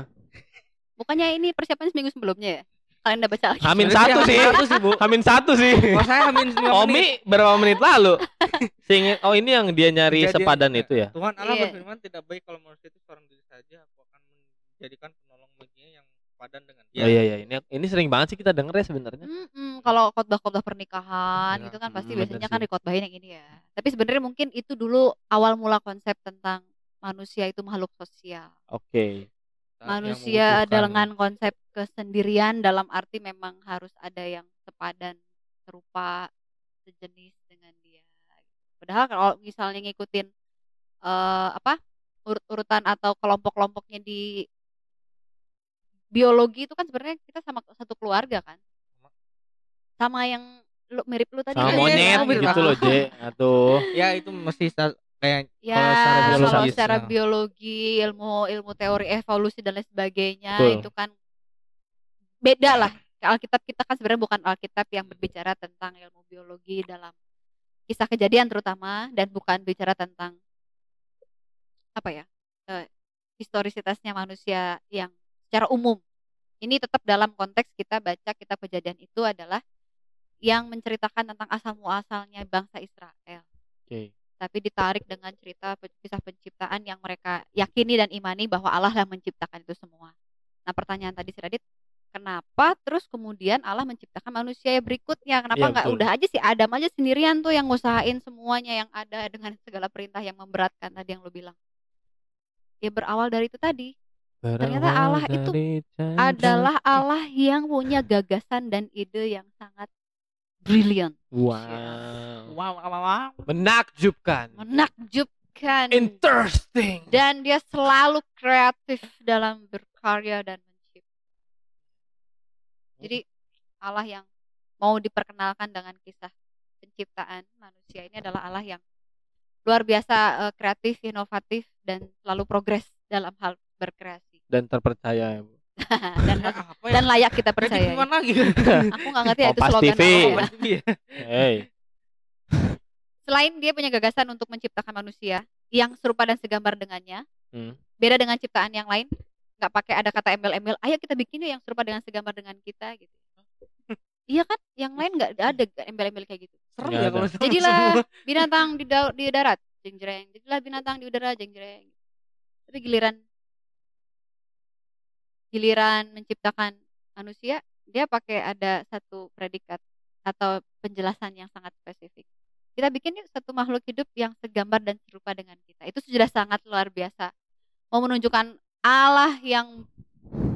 Bukannya ini persiapan seminggu sebelumnya ya? Kalian udah baca lagi? Hamin satu Hamin sih satu sih, Bu. Hamin satu sih oh saya hamin. Omi berapa menit lalu Singin, oh ini yang dia nyari Kejadian- sepadan itu ya Tuhan Allah Iya. berfirman tidak baik kalau manusia itu seorang diri saja menjadikan penolong baginya yang padan dengan dia oh iya iya ini ini sering banget sih kita denger ya sebenarnya Mm-mm, kalau khotbah-khotbah pernikahan Ya, itu kan pasti mm, biasanya kan dikhotbahin yang ini ya. Tapi sebenarnya mungkin itu dulu awal mula konsep tentang manusia itu makhluk sosial. oke Yang manusia membutuhkan- dengan konsep kesendirian dalam arti memang harus ada yang sepadan serupa sejenis dengan dia. Padahal kalau misalnya ngikutin eh apa urut-urutan atau kelompok-kelompoknya di biologi itu kan sebenarnya kita sama satu keluarga kan. Sama yang lu mirip lu tadi sama monyet iya, iya. gitu loh J atuh ya itu mesti kayak Ya, Kalau secara kalau biologis, secara ya. biologi, ilmu ilmu teori evolusi dan lain sebagainya Betul. itu kan beda lah. Alkitab kita kan sebenarnya bukan Alkitab yang berbicara tentang ilmu biologi dalam kisah kejadian terutama dan bukan bicara tentang apa ya eh, historisitasnya manusia yang secara umum. Ini tetap dalam konteks kita baca kitab kejadian itu adalah yang menceritakan tentang asal muasalnya bangsa Israel Oke. tapi ditarik dengan cerita kisah penciptaan yang mereka yakini dan imani bahwa Allah yang menciptakan itu semua. Nah pertanyaan tadi si Radit, kenapa terus kemudian Allah menciptakan manusia yang berikutnya? Kenapa Iya, nggak udah aja si Adam aja sendirian tuh yang ngusahain semuanya yang ada dengan segala perintah yang memberatkan tadi yang lo bilang? Ya berawal dari itu tadi Ternyata Allah itu adalah Allah yang punya gagasan dan ide yang sangat brilian, wow wow wow wow. Menakjubkan. Menakjubkan. interesting. Dan dia selalu kreatif dalam berkarya dan mencipta. Jadi Allah yang mau diperkenalkan dengan kisah penciptaan manusia ini adalah Allah yang luar biasa eh, kreatif, inovatif dan selalu progres dalam hal berkreasi dan terpercaya Bu. dan apa dan layak kita percaya. gimana lagi Aku nggak ngerti ya itu Kompas slogan TV. apa ya. Kompas TV ya. hey Selain dia punya gagasan untuk menciptakan manusia yang serupa dan segambar dengannya, Hmm. beda dengan ciptaan yang lain, nggak pakai ada kata embel-embel. Ayo kita bikin yuk yang serupa dengan segambar dengan kita gitu. Iya kan? Yang lain nggak ada embel-embel kayak gitu. serem ya kalau Jadilah binatang di di darat, jeng jreng. Jadilah binatang di udara, jeng jreng. Tapi giliran giliran menciptakan manusia, dia pakai ada satu predikat atau penjelasan yang sangat spesifik. Kita bikin yuk satu makhluk hidup yang segambar dan serupa dengan kita. Itu sudah sangat luar biasa. Mau menunjukkan Allah yang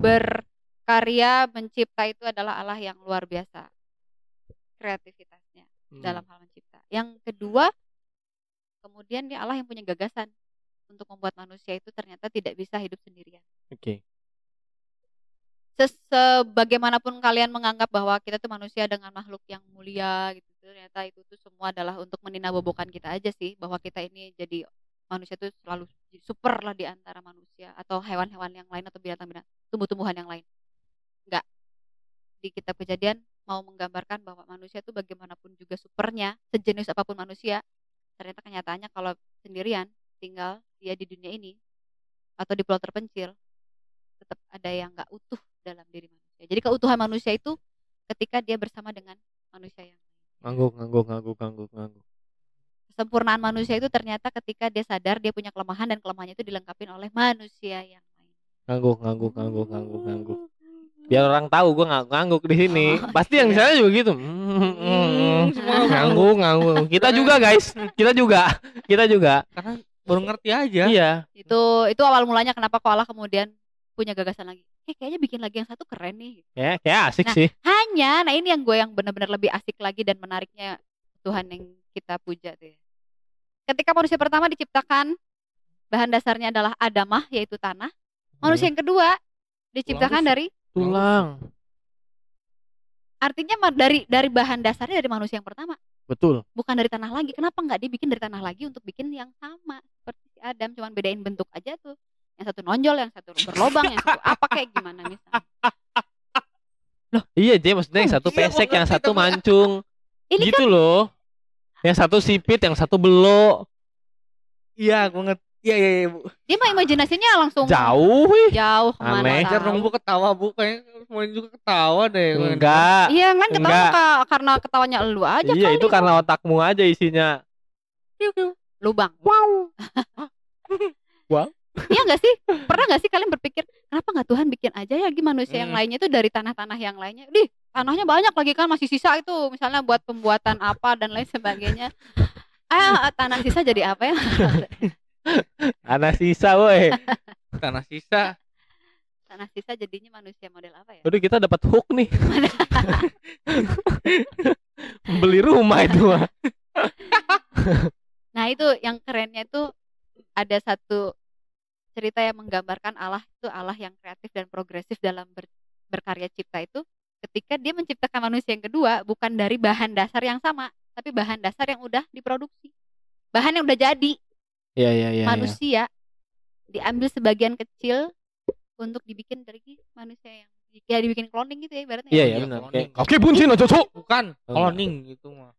berkarya mencipta itu adalah Allah yang luar biasa kreativitasnya Hmm. dalam hal mencipta. Yang kedua, kemudian dia Allah yang punya gagasan untuk membuat manusia itu ternyata tidak bisa hidup sendirian. oke Ses- Sebagaimanapun kalian menganggap bahwa kita tuh manusia dengan makhluk yang mulia gitu, ternyata itu tuh semua adalah untuk meninabobokan kita aja sih bahwa kita ini jadi manusia tuh selalu super lah di antara manusia atau hewan-hewan yang lain atau binatang-binatang tumbuh-tumbuhan yang lain. Enggak. Di kitab kejadian mau menggambarkan bahwa manusia tuh bagaimanapun juga supernya, sejenis apa pun manusia, ternyata kenyataannya kalau sendirian tinggal dia di dunia ini atau di pulau terpencil tetap ada yang nggak utuh dalam diri manusia. Jadi keutuhan manusia itu ketika dia bersama dengan manusia yang lain. ngangguk ngangguk ngangguk ngangguk ngangguk Kesempurnaan manusia itu ternyata ketika dia sadar dia punya kelemahan dan kelemahannya itu dilengkapi oleh manusia yang lain. ngangguk ngangguk ngangguk ngangguk ngangguk biar orang tahu gue nggak ngangguk di sini. Oh, pasti yang di sana juga gitu. Hmm, hmm, semua ngangguk ngangguk kita juga guys. Kita juga. Kita juga. Karena baru ngerti aja. Iya. Itu itu awal mulanya kenapa kok Allah kemudian punya gagasan lagi. Eh kayaknya bikin lagi yang satu keren nih. kayak kayak asik Nah, sih Hanya, nah ini yang gue yang benar-benar lebih asik lagi dan menariknya Tuhan yang kita puja tuh ya. Ketika manusia pertama diciptakan, bahan dasarnya adalah adamah yaitu tanah. Manusia yang kedua diciptakan Tulang dari tulang artinya dari dari bahan dasarnya dari manusia yang pertama, betul bukan dari tanah lagi. Kenapa nggak dibikin dari tanah lagi untuk bikin yang sama seperti si Adam, cuman bedain bentuk aja tuh. Yang satu nonjol, yang satu berlobang, yang satu apa kayak gimana misalnya. iya J maksudnya yang satu iya, pesek yang satu mancung. Ini gitu loh. Yang satu sipit yang satu belok iya gue ngerti iya iya iya bu. Dia mah imajinasinya langsung jauh wih. jauh ke mana Aneh. Dong bu ketawa bu. Kayaknya semuanya juga ketawa deh. Enggak. Iya kan ketawa Enggak. ka- karena ketawanya lu aja iya kali. itu karena otakmu aja isinya. Lubang. wow Iya nggak sih? Pernah nggak sih kalian berpikir kenapa nggak Tuhan bikin aja ya lagi manusia yang Hmm. lainnya itu dari tanah-tanah yang lainnya? Dih, tanahnya banyak lagi kan masih sisa itu misalnya buat pembuatan apa dan lain sebagainya. Ah, tanah sisa jadi apa ya? anak sisa woi tanah sisa Tanah sisa jadinya manusia model apa ya? Udah kita dapat hook nih. Beli rumah itu mah. Nah itu yang kerennya itu ada satu cerita yang menggambarkan Allah itu Allah yang kreatif dan progresif dalam ber- berkarya cipta itu ketika dia menciptakan manusia yang kedua bukan dari bahan dasar yang sama, tapi bahan dasar yang udah diproduksi. Bahan yang udah jadi Iya iya iya. iya. manusia diambil sebagian kecil untuk dibikin dari manusia yang ya dibikin cloning gitu ya ibaratnya. Iya ya. iya Iya, benar. Kayak Kaki bunsin aja, Cok. Bukan Oh, cloning gitu mah.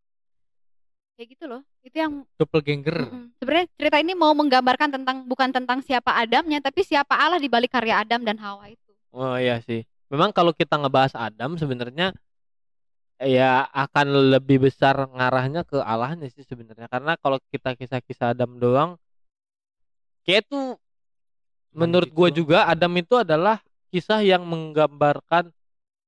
Kayak gitu loh. Itu yang Doppelganger. Mm-mm. Sebenarnya cerita ini mau menggambarkan tentang bukan tentang siapa Adamnya, tapi siapa Allah di balik karya Adam dan Hawa itu. Oh iya sih. Memang kalau kita ngebahas Adam sebenarnya ya akan lebih besar ngarahnya ke Allahnya sih sebenarnya. Karena kalau kita kisah-kisah Adam doang kayak tuh menurut gitu gue juga Adam itu adalah kisah yang menggambarkan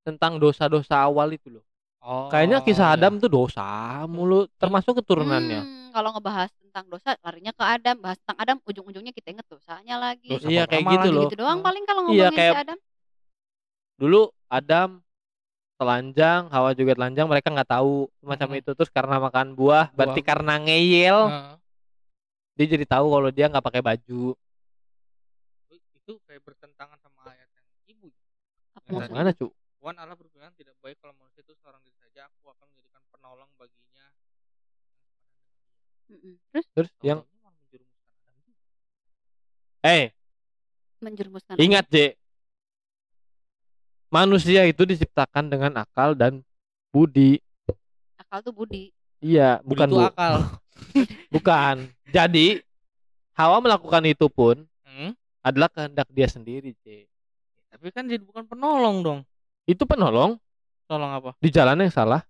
tentang dosa-dosa awal itu loh. Oh. Kayaknya kisah iya. Adam tuh dosa mulu termasuk keturunannya. Hmm, kalau ngebahas tentang dosa, larinya ke Adam. Bahas tentang Adam, ujung-ujungnya kita inget dosanya lagi. Dosa Iya, kayak gitu loh. Gitu doang Hmm. paling kalau Iya, ngomongin kayak- si Adam. Dulu Adam telanjang, Hawa juga telanjang, mereka nggak tahu macam Mm-mm. itu terus karena makan buah, berarti Buah. karena ngeyel Heeh. dia jadi tahu kalau dia nggak pakai baju. itu kayak bertentangan sama ayat yang ibu. Apa maksudnya? Mana cu? Tuhan Allah berfirman tidak baik kalau manusia itu seorang diri saja. Aku akan menjadikan penolong baginya. Terus Terus yang Tahu-taunya malah menjerumuskan Adam juga. eh menjerumuskan. ingat J. Manusia itu diciptakan dengan akal dan budi. Akal tuh budi. Iya, Budi bukan itu bu, akal. bukan. Jadi Hawa melakukan itu pun Hmm? adalah kehendak dia sendiri, J. Tapi kan jadi bukan penolong dong. Itu penolong Tolong apa? di jalan yang salah.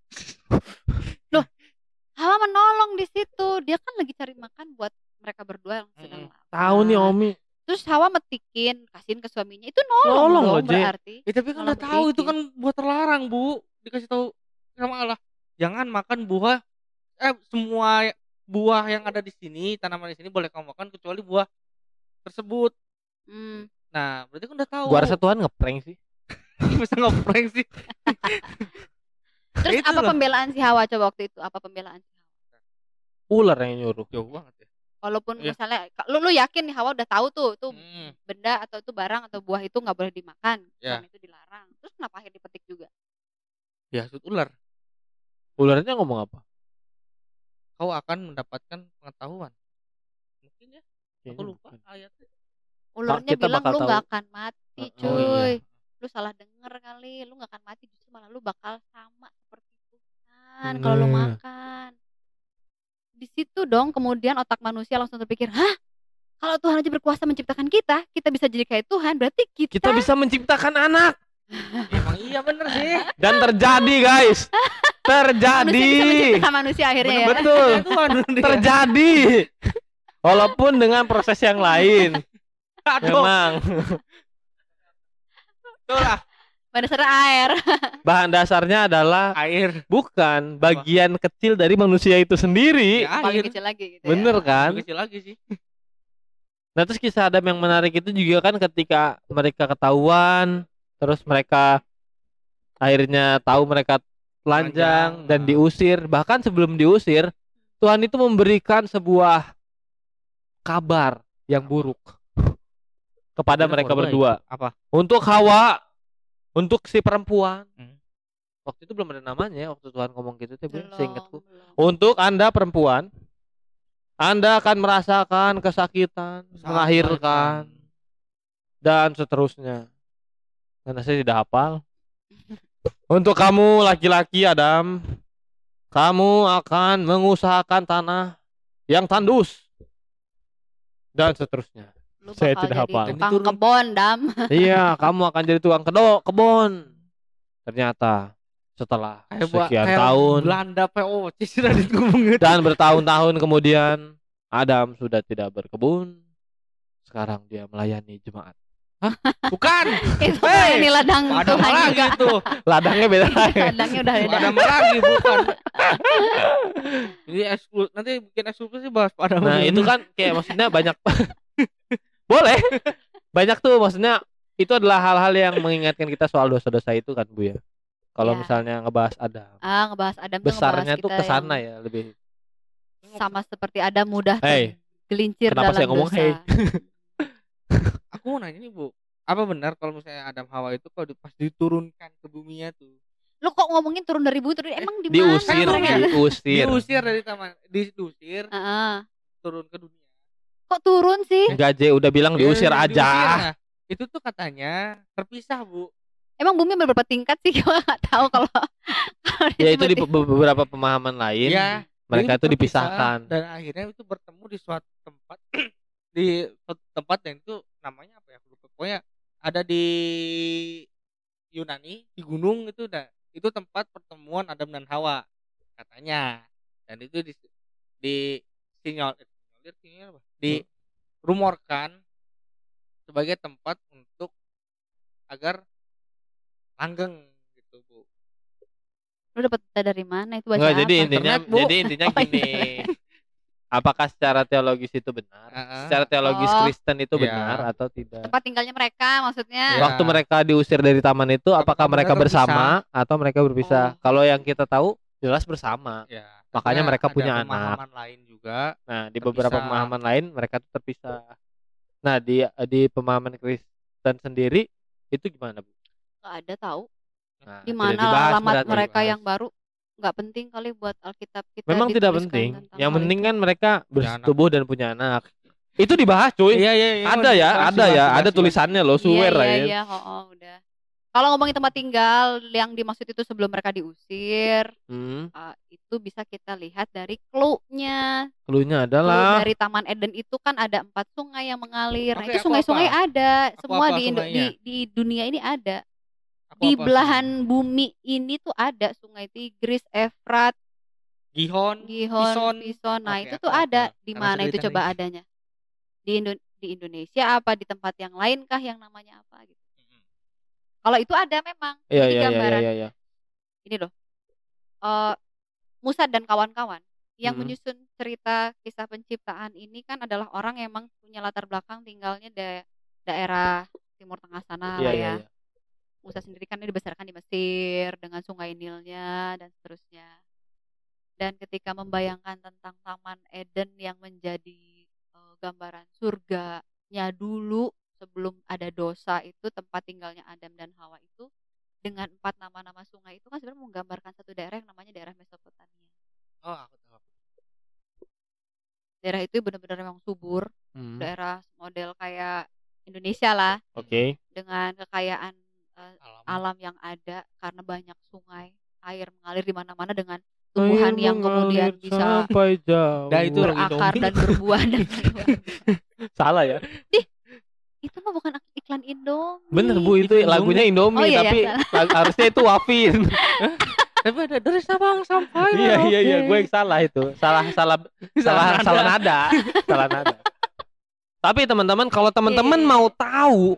Hawa menolong di situ. Dia kan lagi cari makan buat mereka berdua yang sedang lapar. Tahu nih Omi. Terus Hawa metikin, kasihin ke suaminya. Itu nolong, Nolong dong loh, berarti. Ya tapi kan udah tahu itu kan buah terlarang, Bu. Dikasih tahu sama Allah. Jangan makan buah eh semua buah yang ada di sini, tanaman di sini boleh kamu makan kecuali buah tersebut. Hmm. Nah, berarti kan udah tahu. Gua rasa Tuhan ngeprank sih. bisa ngeprank sih. Terus Itu apa pembelaan si Hawa coba waktu itu? Apa pembelaan si Hawa? Ular yang nyuruh. Jauh banget ya. Walaupun Iya. misalnya lu lu yakin nih Hawa udah tahu tuh tuh Hmm. benda atau itu barang atau buah itu nggak boleh dimakan, Ya. dan itu dilarang. Terus kenapa akhirnya dipetik juga? Dihasut ular. Ularnya ngomong apa? Kau akan mendapatkan pengetahuan. Mungkin ya, aku lupa ayatnya. Ularnya kita bilang lu nggak akan mati, cuy. Oh, iya. Lu salah denger kali, lu nggak akan mati justru malah lu bakal sama seperti Tuhan kalau lu makan. Di situ dong kemudian otak manusia langsung terpikir, "Hah? Kalau Tuhan aja berkuasa menciptakan kita, kita bisa jadi kayak Tuhan, berarti kita, Kita bisa menciptakan anak Emang iya bener sih. dan terjadi, guys. manusia bisa Terjadi. manusia akhirnya ya." Betul. Terjadi. Walaupun dengan proses yang lain. Aduh, Memang lah. Pada dasarnya air. bahan dasarnya adalah Air. bukan bagian kecil dari manusia itu sendiri. Ya, Paling air. kecil lagi gitu Bener ya. kan? Lebih kecil lagi sih. Nah terus kisah Adam yang menarik itu juga kan ketika mereka ketahuan, terus mereka akhirnya tahu mereka telanjang Telanjang, dan nah. diusir. Bahkan sebelum diusir, Tuhan itu memberikan sebuah kabar yang buruk kepada Itu mereka berdua. Apa? Untuk Hawa, untuk si perempuan. Hmm. Waktu itu belum ada namanya, ya, waktu Tuhan ngomong gitu, tuh Belum, seingatku. Untuk Anda perempuan, Anda akan merasakan kesakitan, melahirkan dan seterusnya. Karena saya tidak hafal. Untuk kamu laki-laki Adam, kamu akan mengusahakan tanah yang tandus dan seterusnya. Lu Saya bakal tidak jadi hafal. tukang turun- kebon, Dam. iya, kamu akan jadi tukang kedo kebon. Ternyata setelah Kayak sekian kayak tahun Belanda POC sudah ditunggu dan bertahun-tahun kemudian Adam sudah tidak berkebun. Sekarang dia melayani jemaat. Bukan. itu Hey! ini ladang Ada Tuhan lagi juga. tuh. Ladangnya beda. Ladangnya udah beda. Ada lagi bukan. Ini ekskul nanti bikin eksklusif bahas pada Nah, itu kan kayak maksudnya banyak Boleh. Banyak tuh maksudnya itu adalah hal-hal yang mengingatkan kita soal dosa-dosa itu kan, Bu ya. Kalau Ya. misalnya ngebahas Adam, Ah, ngebahas Adam tuh besarnya tuh kita ke sana yang ya lebih. sama seperti Adam mudah Hey, gelincir kenapa dalam saya ngomong dosa. hey? aku mau nanya nih bu apa benar kalau misalnya Adam Hawa itu kalau di- pas diturunkan ke buminya tuh Lu kok ngomongin turun dari bumi turun emang di mana? diusir diusir diusir dari taman diusir Heeh. turun ke dunia Kok turun sih? enggak Je udah bilang diusir aja. nah, itu tuh katanya terpisah bu. Emang bumi beberapa tingkat sih? Gua nggak tahu kalau. ya itu di beberapa pemahaman lain ya mereka itu dipisahkan. Dan akhirnya itu bertemu di suatu tempat di suatu tempat yang itu namanya apa ya? Pokoknya ada di Yunani di gunung itu. Dah itu tempat pertemuan Adam dan Hawa katanya. Dan itu di di sinyal sinyalir apa? di rumorkan sebagai tempat untuk agar langgeng gitu bu Lu dapet data dari mana itu baca Enggak, jadi intinya Internet, Bu. jadi intinya Oh, gini. Apakah secara teologis itu benar? Heeh. Secara teologis Oh. Kristen itu Ya. benar atau tidak? tempat tinggalnya mereka maksudnya. Ya. Waktu mereka diusir dari taman itu apakah mereka mereka bersama atau mereka berpisah? Oh. Kalau yang kita tahu jelas bersama. ya Makanya tapi mereka ada punya anak. pemahaman lain juga Nah, di beberapa Terpisah. pemahaman lain mereka tuh terpisah. Nah, di di pemahaman Kristen sendiri itu gimana, Bu? Nggak ada tahu Nah, di mana alamat mereka dibahas. yang baru. Nggak penting kali buat Alkitab kita. Memang tidak penting. Yang penting kan mereka anak. bersetubuh dan punya anak. Itu dibahas, cuy. iya iya iya ada ya, ada ya, ada tulisannya loh, Iya swear iya ya. iya, oh, oh, udah. Kalau ngomongin tempat tinggal yang dimaksud itu sebelum mereka diusir, Hmm, uh, itu bisa kita lihat dari clue-nya. clue-nya Clue adalah dari Taman Eden itu kan ada empat sungai yang mengalir. Nah, Oke, itu sungai-sungai ada, Aku semua apa di, Indo- di di dunia ini ada. Aku Di apa belahan bumi ini tuh ada Sungai Tigris, Efrat, Gihon Gihon, Pison. Pison. Nah, Oke, itu aku tuh ada. apa? Di Karena mana itu coba adanya? Di Indo- di Indonesia apa di tempat yang lain kah yang namanya apa gitu. Kalau itu ada memang. Jadi iya iya gambaran iya iya. ini loh. eh Musa dan kawan-kawan yang Hmm. menyusun cerita kisah penciptaan ini kan adalah orang yang emang punya latar belakang tinggalnya da- daerah Timur Tengah sana Iya lah iya ya. iya. Musa sendiri kan dibesarkan di Mesir dengan sungai Nilnya dan seterusnya. Dan ketika membayangkan tentang Taman Eden yang menjadi eh, gambaran surganya dulu sebelum ada dosa itu tempat tinggalnya Adam dan Hawa itu dengan empat nama-nama sungai itu kan sebenarnya menggambarkan satu daerah yang namanya daerah Mesopotamia. oh aku tahu Daerah itu benar-benar memang subur, Hmm, daerah model kayak Indonesia lah Oke. dengan kekayaan eh, alam alam yang ada karena banyak sungai, air mengalir di mana-mana dengan tumbuhan yang kemudian bisa sampai jauh. Nah, itu berakar dan berbuah dan berbuah. salah ya. Itu mah bukan iklan Indomie. Bener Bu itu Indomie. lagunya Indomie Oh, iya, tapi iya, lag- harusnya itu Wafin. tapi ada dari Sabang sampai iya iya iya gue yang salah itu. Salah salah salah nada. salah nada. salah nada. Tapi teman-teman kalau teman-teman Iya. mau tahu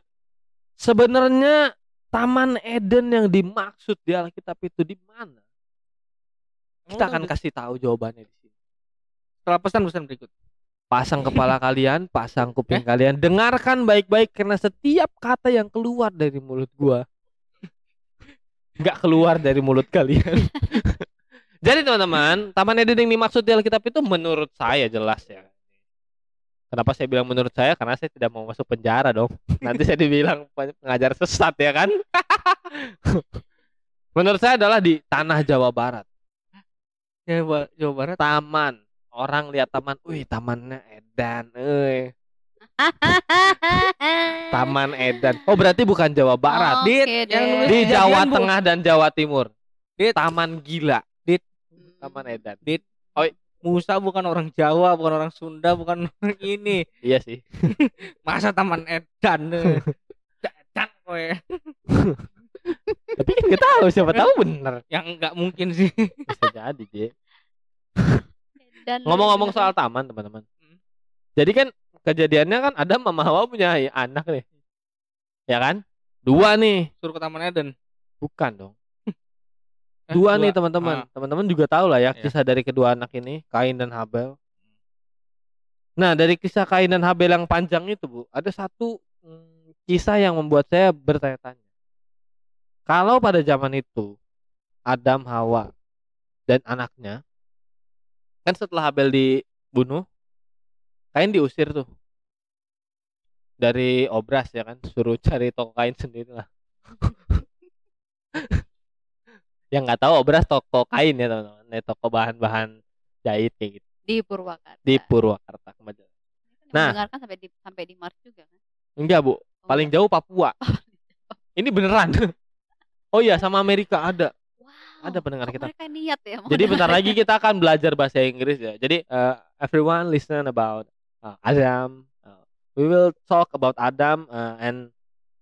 sebenarnya Taman Eden yang dimaksud di Alkitab itu di mana? Kita akan kasih tahu jawabannya di sini. setelah pesan-pesan berikut Pasang kepala kalian, pasang kuping kalian, dengarkan baik-baik karena setiap kata yang keluar dari mulut gua nggak keluar dari mulut kalian. Jadi teman-teman, Taman Eden yang dimaksud di Alkitab itu menurut saya jelas ya. Kenapa saya bilang menurut saya? Karena saya tidak mau masuk penjara dong. Nanti saya dibilang pengajar sesat ya kan? menurut saya adalah di tanah Jawa Barat. Jawa Jawa Barat Taman. Orang lihat taman, wih tamannya Edan, eh. Taman Edan. Oh berarti bukan Jawa Barat, Oke Dit, deh. yang nulis di Kejadian, Jawa. Tengah dan Jawa Timur. Dit. Taman Gila, Hmm. Taman Edan. Musa bukan orang Jawa bukan orang Sunda bukan orang ini Iya sih. masa Taman Edan. Edan kowe Tapi kan kita tahu siapa tahu bener. yang nggak mungkin sih Bisa jadi, J. Dan Ngomong-ngomong soal taman, teman-teman. Hmm. Jadi kan kejadiannya kan ada Mama Hawa punya anak nih. Ya kan? Dua nih. suruh ke Taman Eden Bukan dong. Eh, Dua nih teman-teman. Ah. Teman-teman juga tahu lah ya Iya. kisah dari kedua anak ini, Kain dan Habel. Nah, dari kisah Kain dan Habel yang panjang itu, Bu, ada satu mm, kisah yang membuat saya bertanya-tanya. Kalau pada zaman itu Adam, Hawa dan anaknya kan setelah Habel dibunuh, Kain diusir tuh. Dari obras ya kan, suruh cari toko kain sendiri lah. yang nggak tahu obras toko kain ya teman-teman. Ini toko bahan-bahan jahit kayak gitu. Di Purwakarta. Di Purwakarta. Ini Nah. mendengarkan sampai di sampai di Mars juga kan? Enggak bu. Oh, paling iya. jauh Papua. Ini beneran. Oh iya sama Amerika ada wow ada pendengar kita. mereka niat ya Jadi bentar lagi kita akan belajar bahasa Inggris ya. Jadi uh, everyone listen about uh, Adam. Uh, we will talk about Adam uh, and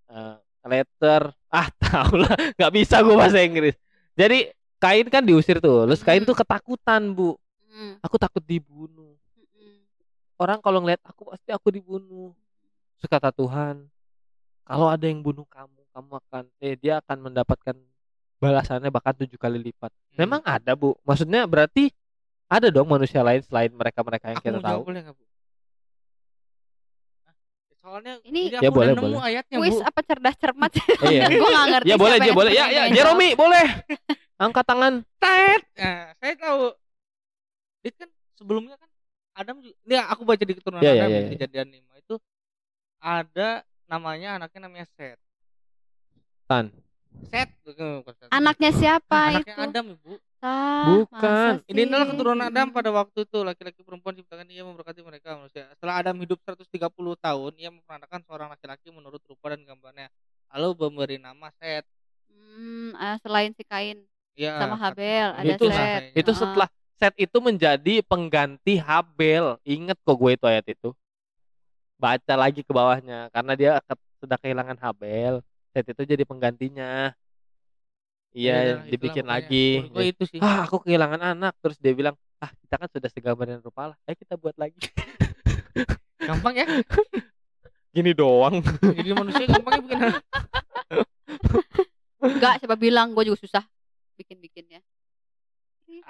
uh, later ah tahu lah nggak bisa gue bahasa Inggris. Jadi Kain kan diusir tuh. Terus Kain Hmm. tuh ketakutan bu. Hmm, Aku takut dibunuh. hmm. Orang kalau ngeliat aku pasti aku dibunuh. Terus kata Tuhan, kalau ada yang bunuh kamu, kamu akan eh dia akan mendapatkan balasannya bahkan tujuh kali lipat. Hmm. Memang ada bu. Maksudnya berarti ada dong manusia lain selain mereka-mereka yang Aku kita mau tahu. boleh nggak bu? Soalnya Ini- Ya, aku boleh, udah nemu boleh. ayatnya kuis bu. apa cerdas cermat Iya. gue gak ngerti Ya boleh, ya boleh. Ya, ya. Jeromi boleh. Angkat tangan. Tet. Nah, saya tahu. Itu kan sebelumnya kan Adam juga, ini aku baca di keturunan Iya, iya, Adam di iya. kejadian 5 itu ada namanya anaknya namanya Set. Tan. Set anaknya siapa anaknya itu Adam ibu. Ah, Bukan. Ini adalah keturunan Adam pada waktu itu laki-laki perempuan diciptakan ia memberkati mereka manusia. Setelah Adam hidup 130 tahun, ia memperanakan seorang laki-laki menurut rupa dan gambarnya. Lalu memberi nama Set. Hmm, ah, selain si Kain Ya, sama Habel ada Itu- Set. Itu Ah. setelah set itu menjadi pengganti Habel. Ingat kok gue itu ayat itu. Baca lagi ke bawahnya karena dia sudah kehilangan Habel. Set itu jadi penggantinya. Ya Iya, itulah dibikin lagi. Gue itu sih. ah aku kehilangan anak. Terus dia bilang ah kita kan sudah segambar dan rupa lah. Ayo kita buat lagi. Gampang ya. gini doang. Jadi manusia gampangnya bikin enggak siapa bilang? Gue juga susah bikin bikinnya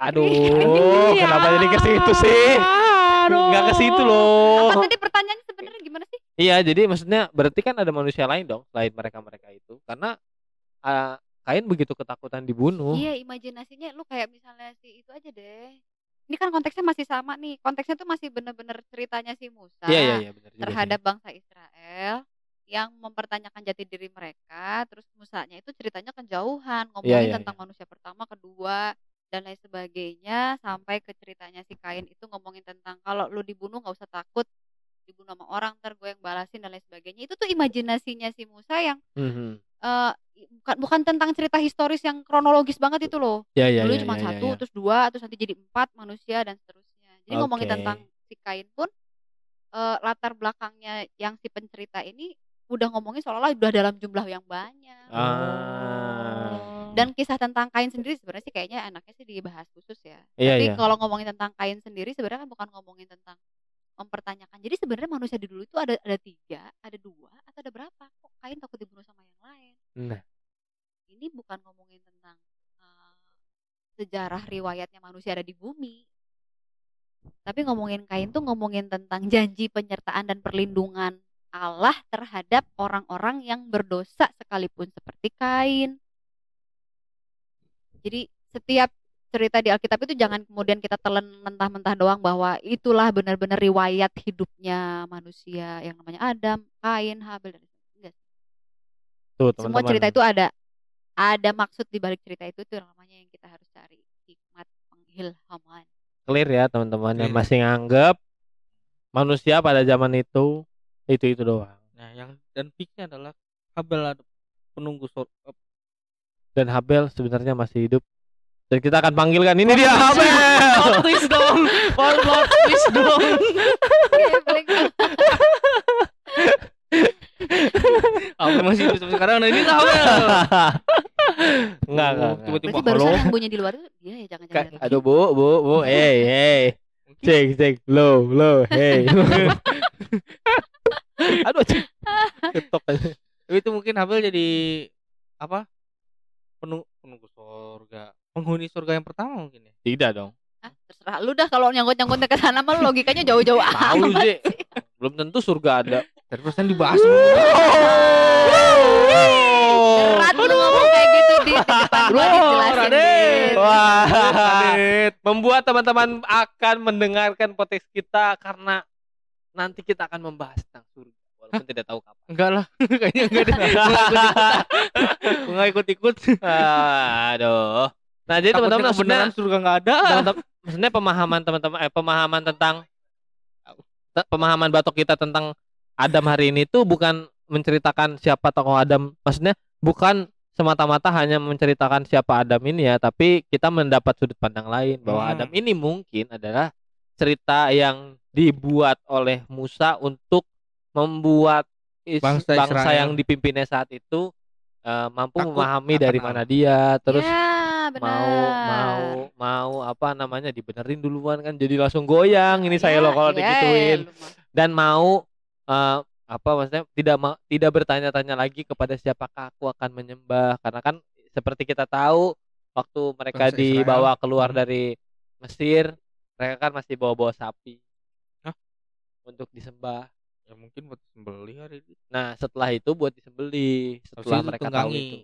aduh kenapa jadi ke situ sih? Nggak ke situ loh. Apa tadi pertanyaannya sebenarnya gimana sih iya jadi maksudnya berarti kan ada manusia lain dong selain mereka mereka itu. Karena ah, Kain begitu ketakutan dibunuh. Iya imajinasinya lu kayak misalnya si itu aja deh. Ini kan konteksnya masih sama nih. Konteksnya tuh masih bener-bener ceritanya si Musa iya iya iya juga sih. terhadap bangsa Israel yang mempertanyakan jati diri mereka. Terus Musanya itu ceritanya kejauhan ngomongin Iya, iya, tentang manusia pertama kedua dan lain sebagainya. Sampai ke ceritanya si Kain itu ngomongin tentang kalau lu dibunuh nggak usah takut dibunuh sama orang ntar gue yang balasin dan lain sebagainya itu tuh imajinasinya si Musa yang Mhm. eh, bukan bukan tentang cerita historis yang kronologis banget itu loh Iya iya dulu iya cuma iya, satu iya. terus dua terus nanti jadi empat manusia dan seterusnya jadi ngomongin Oke. tentang si kain pun eh, latar belakangnya yang si pencerita ini udah ngomongin seolah-olah udah dalam jumlah yang banyak ah dan kisah tentang kain sendiri sebenarnya sih kayaknya enaknya sih dibahas khusus ya Iya, tapi iya. kalau ngomongin tentang kain sendiri sebenarnya kan bukan ngomongin tentang mempertanyakan. Jadi sebenarnya manusia di dulu itu ada ada tiga ada dua atau ada berapa? Kok kain takut dibunuh sama yang lain? Nah. Ini bukan ngomongin tentang uh, sejarah riwayatnya manusia ada di bumi. Tapi ngomongin kain tuh ngomongin tentang janji penyertaan dan perlindungan Allah terhadap orang-orang yang berdosa sekalipun seperti kain. Jadi setiap cerita di Alkitab itu jangan kemudian kita telan mentah-mentah doang bahwa itulah benar-benar riwayat hidupnya manusia yang namanya Adam, Kain, Habel dan enggak tuh semua teman-teman. cerita itu ada. Ada maksud di balik cerita itu itu namanya yang kita harus cari hikmat pengilhaman clear ya teman-teman yang masih nganggep manusia pada zaman itu itu itu doang. Nah, yang dan peaknya adalah Habel ada penunggu sor dan Habel sebenarnya masih hidup dan kita akan panggilkan ini dia Habel plot twist dong. Plot twist dong. Habel masih hidup sampai sekarang dan ini tuh Habel. enggak enggak, tiba-tiba berarti barusan halo. yang bunyi di luar itu dia ya jangan-jangan aduh bu bu bu. Hey hey. Cek cek. Low low. Hey. Aduh cek. Ketok aja. Tapi itu mungkin Habel jadi apa? Penunggu penunggu surga. Penghuni surga yang pertama mungkin ya. tidak dong Ah, terserah lu dah kalau nyangkut-nyangkutnya ke sana mah lu logikanya jauh-jauh tahu amat sih sih. belum tentu surga ada Dari persen dibahas. Berat lu ngomong kayak gitu di, di depan gua dijelasin wah Radit. membuat teman-teman akan mendengarkan podcast kita karena nanti kita akan membahas tentang surga walaupun tidak tahu kapan Enggak lah, kayaknya enggak deh. Gua nggak ikut-ikut. Gua nggak ikut-ikut. aduh Nah, jadi teman-teman kebenaran surga nggak ada. maksudnya pemahaman teman-teman eh pemahaman tentang te- pemahaman batok kita tentang Adam hari ini tuh bukan menceritakan siapa tokoh Adam maksudnya bukan semata-mata hanya menceritakan siapa Adam ini ya tapi kita mendapat sudut pandang lain bahwa Hmm. Adam ini mungkin adalah cerita yang dibuat oleh Musa untuk membuat is- Bangsa bangsa, Israel. yang dipimpinnya saat itu eh, mampu Takut memahami dari mana dia terus ya, benar. mau mau mau apa namanya dibenerin duluan kan jadi langsung goyang ini saya Ya, loh kalau ya, digituin mah. dan mau eh, apa maksudnya tidak ma- tidak bertanya-tanya lagi kepada siapakah aku akan menyembah karena kan seperti kita tahu waktu mereka Bangsa Israel. dibawa keluar Hmm. dari Mesir mereka kan masih bawa-bawa sapi Hah? untuk disembah Ya mungkin buat sembelih hari itu. nah setelah itu buat disembelih setelah itu mereka tahu itu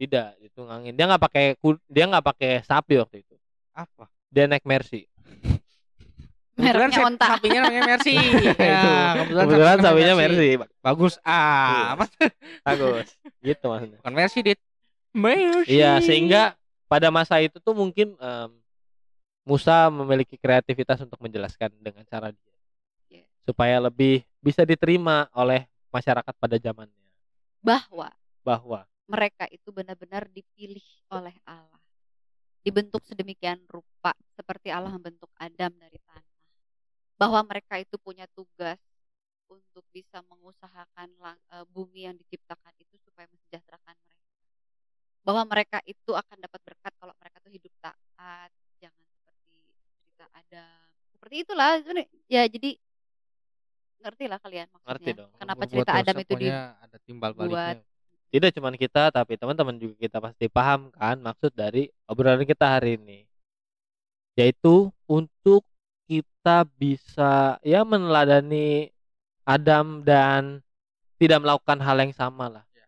tidak ditunggangin dia nggak pakai dia nggak pakai sapi waktu itu Apa? dia naik Mercy Mereknya onta. sapinya namanya Mercy. ya, Itu. kebetulan, kebetulan sapinya Mercy Bagus ah. Apa? bagus gitu maksudnya Bukan Mercy, Dit. Mercy. iya sehingga pada masa itu tuh mungkin em, Musa memiliki kreativitas untuk menjelaskan dengan cara dia Iya. supaya lebih bisa diterima oleh masyarakat pada zamannya bahwa bahwa mereka itu benar-benar dipilih oleh Allah. Dibentuk sedemikian rupa seperti Allah membentuk Adam dari tanah. Bahwa mereka itu punya tugas untuk bisa mengusahakan eh, bumi yang diciptakan itu supaya mensejahterakan mereka. Bahwa mereka itu akan dapat berkat kalau mereka tuh hidup taat, jangan seperti cerita Adam. Seperti itulah ya jadi ngerti lah kalian maksudnya. Ngerti dong. Kenapa Buat cerita Adam itu di ada timbal baliknya. Tidak cuma kita tapi teman-teman juga kita pasti paham kan maksud dari obrolan kita hari ini yaitu untuk kita bisa ya meneladani Adam dan tidak melakukan hal yang sama lah Ya.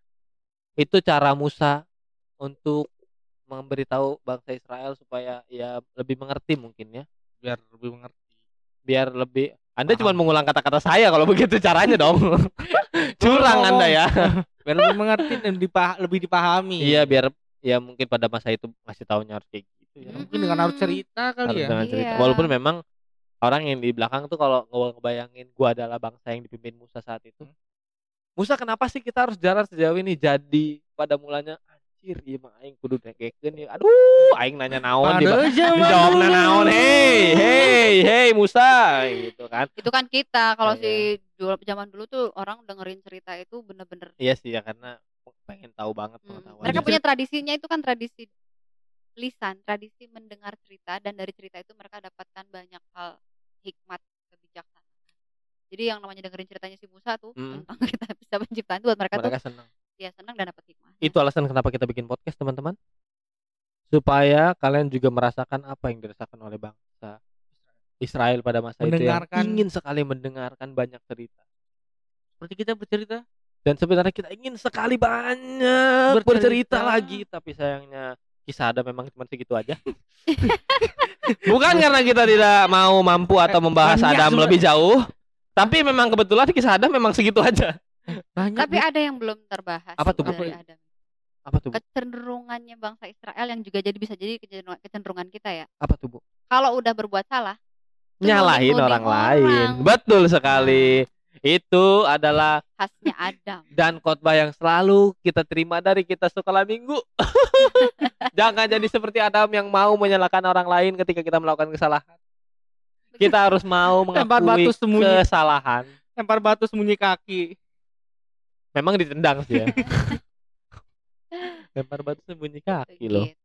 itu cara Musa untuk memberitahu bangsa Israel supaya ya lebih mengerti mungkin ya biar lebih mengerti. biar lebih anda cuma mengulang kata-kata saya kalau begitu caranya dong curang anda ya Biar lebih mengerti dan dipah- lebih dipahami. Iya biar ya mungkin pada masa itu ngasih tahunya harus kayak gitu ya. Mm. Mungkin dengan harus cerita Harus kali ya. dengan cerita. Iya. Walaupun memang orang yang di belakang tuh kalau nge- ngebayangin gua adalah bangsa yang dipimpin Musa saat itu. Musa kenapa sih kita harus jalan sejauh ini? Jadi pada mulanya anjir iya mah aing kudu nekekeun ya. Aduh, aing nanya naon di Pada zaman dijawab naon. Hey, hey, hey Musa gitu kan. itu kan kita kalau Iya. si dulu zaman dulu tuh orang dengerin cerita itu bener-bener Iya sih ya karena pengen tahu banget hmm, pengetahuan. mereka Jadi punya tradisinya itu kan tradisi lisan tradisi mendengar cerita dan dari cerita itu mereka dapatkan banyak hal hikmat kebijaksanaan jadi yang namanya dengerin ceritanya si Musa tuh Hmm. tentang kita bisa penciptaan itu buat mereka, mereka tuh senang. Ya senang dan dapat hikmah Itu alasan kenapa kita bikin podcast, teman-teman. Supaya kalian juga merasakan apa yang dirasakan oleh bangsa Israel pada masa itu yang Mendengarkan. ingin sekali mendengarkan banyak cerita. Seperti kita bercerita. Dan sebenarnya kita ingin sekali banyak bercerita, Bercerita. lagi, tapi sayangnya kisah ada memang cuma segitu aja. Bukan karena kita tidak mau mampu atau membahas Adam lebih jauh, tapi memang kebetulan kisah Adam memang segitu aja. Banyak. tapi ada yang belum terbahas Apa tuh, Bu? dari Adam Apa tuh, Bu? kecenderungannya bangsa Israel yang juga jadi bisa jadi kecenderungan, kita ya Apa tuh, Bu? kalau udah berbuat salah Nyalahin nuding-nuding orang lain. orang. Betul sekali. Itu adalah khasnya Adam dan khotbah yang selalu kita terima dari kita sekolah minggu. Jangan jadi seperti Adam yang mau menyalahkan orang lain ketika kita melakukan kesalahan. Kita harus mau mengakui batu sembunyi. kesalahan. lempar batu sembunyi kaki. Memang ditendang sih ya. Lempar batu sembunyi kaki loh. Gitu.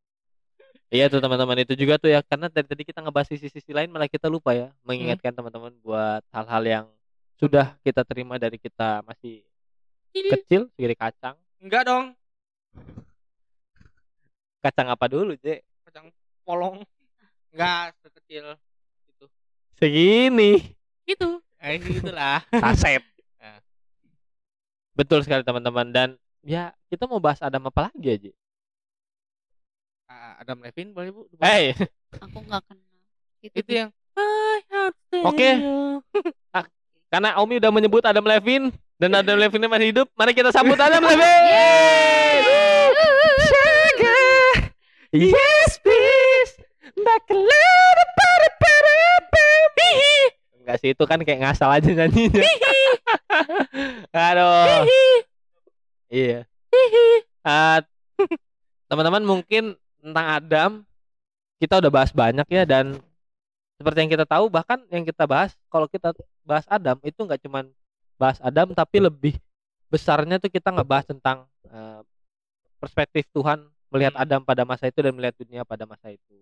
Iya tuh teman-teman itu juga tuh ya karena dari tadi kita ngebahas sisi-sisi lain malah kita lupa ya mengingatkan teman-teman buat hal-hal yang sudah kita terima dari kita masih kecil segede kacang. Enggak dong. Kacang apa dulu, Cek? Kacang polong. Enggak sekecil itu. Segini. Itu. Eh gitulah. Saset. Betul sekali teman-teman dan ya kita mau bahas Adam apa lagi aja. Ah, Adam Levine boleh Bu? Hey, aku nggak kenal itu, Itu yang Oke. you. karena Omi udah menyebut Adam Levine dan Adam Levine masih hidup, mari kita sambut Adam Levine. Yeay. Yes, Enggak sih itu kan kayak ngasal aja nyanyinya. Aduh. Iya. Ah, teman-teman mungkin tentang Adam kita udah bahas banyak ya dan seperti yang kita tahu bahkan yang kita bahas kalau kita bahas Adam itu nggak cuman bahas Adam tapi lebih besarnya tuh kita nggak bahas tentang eh, perspektif Tuhan melihat Hmm. Adam pada masa itu dan melihat dunia pada masa itu.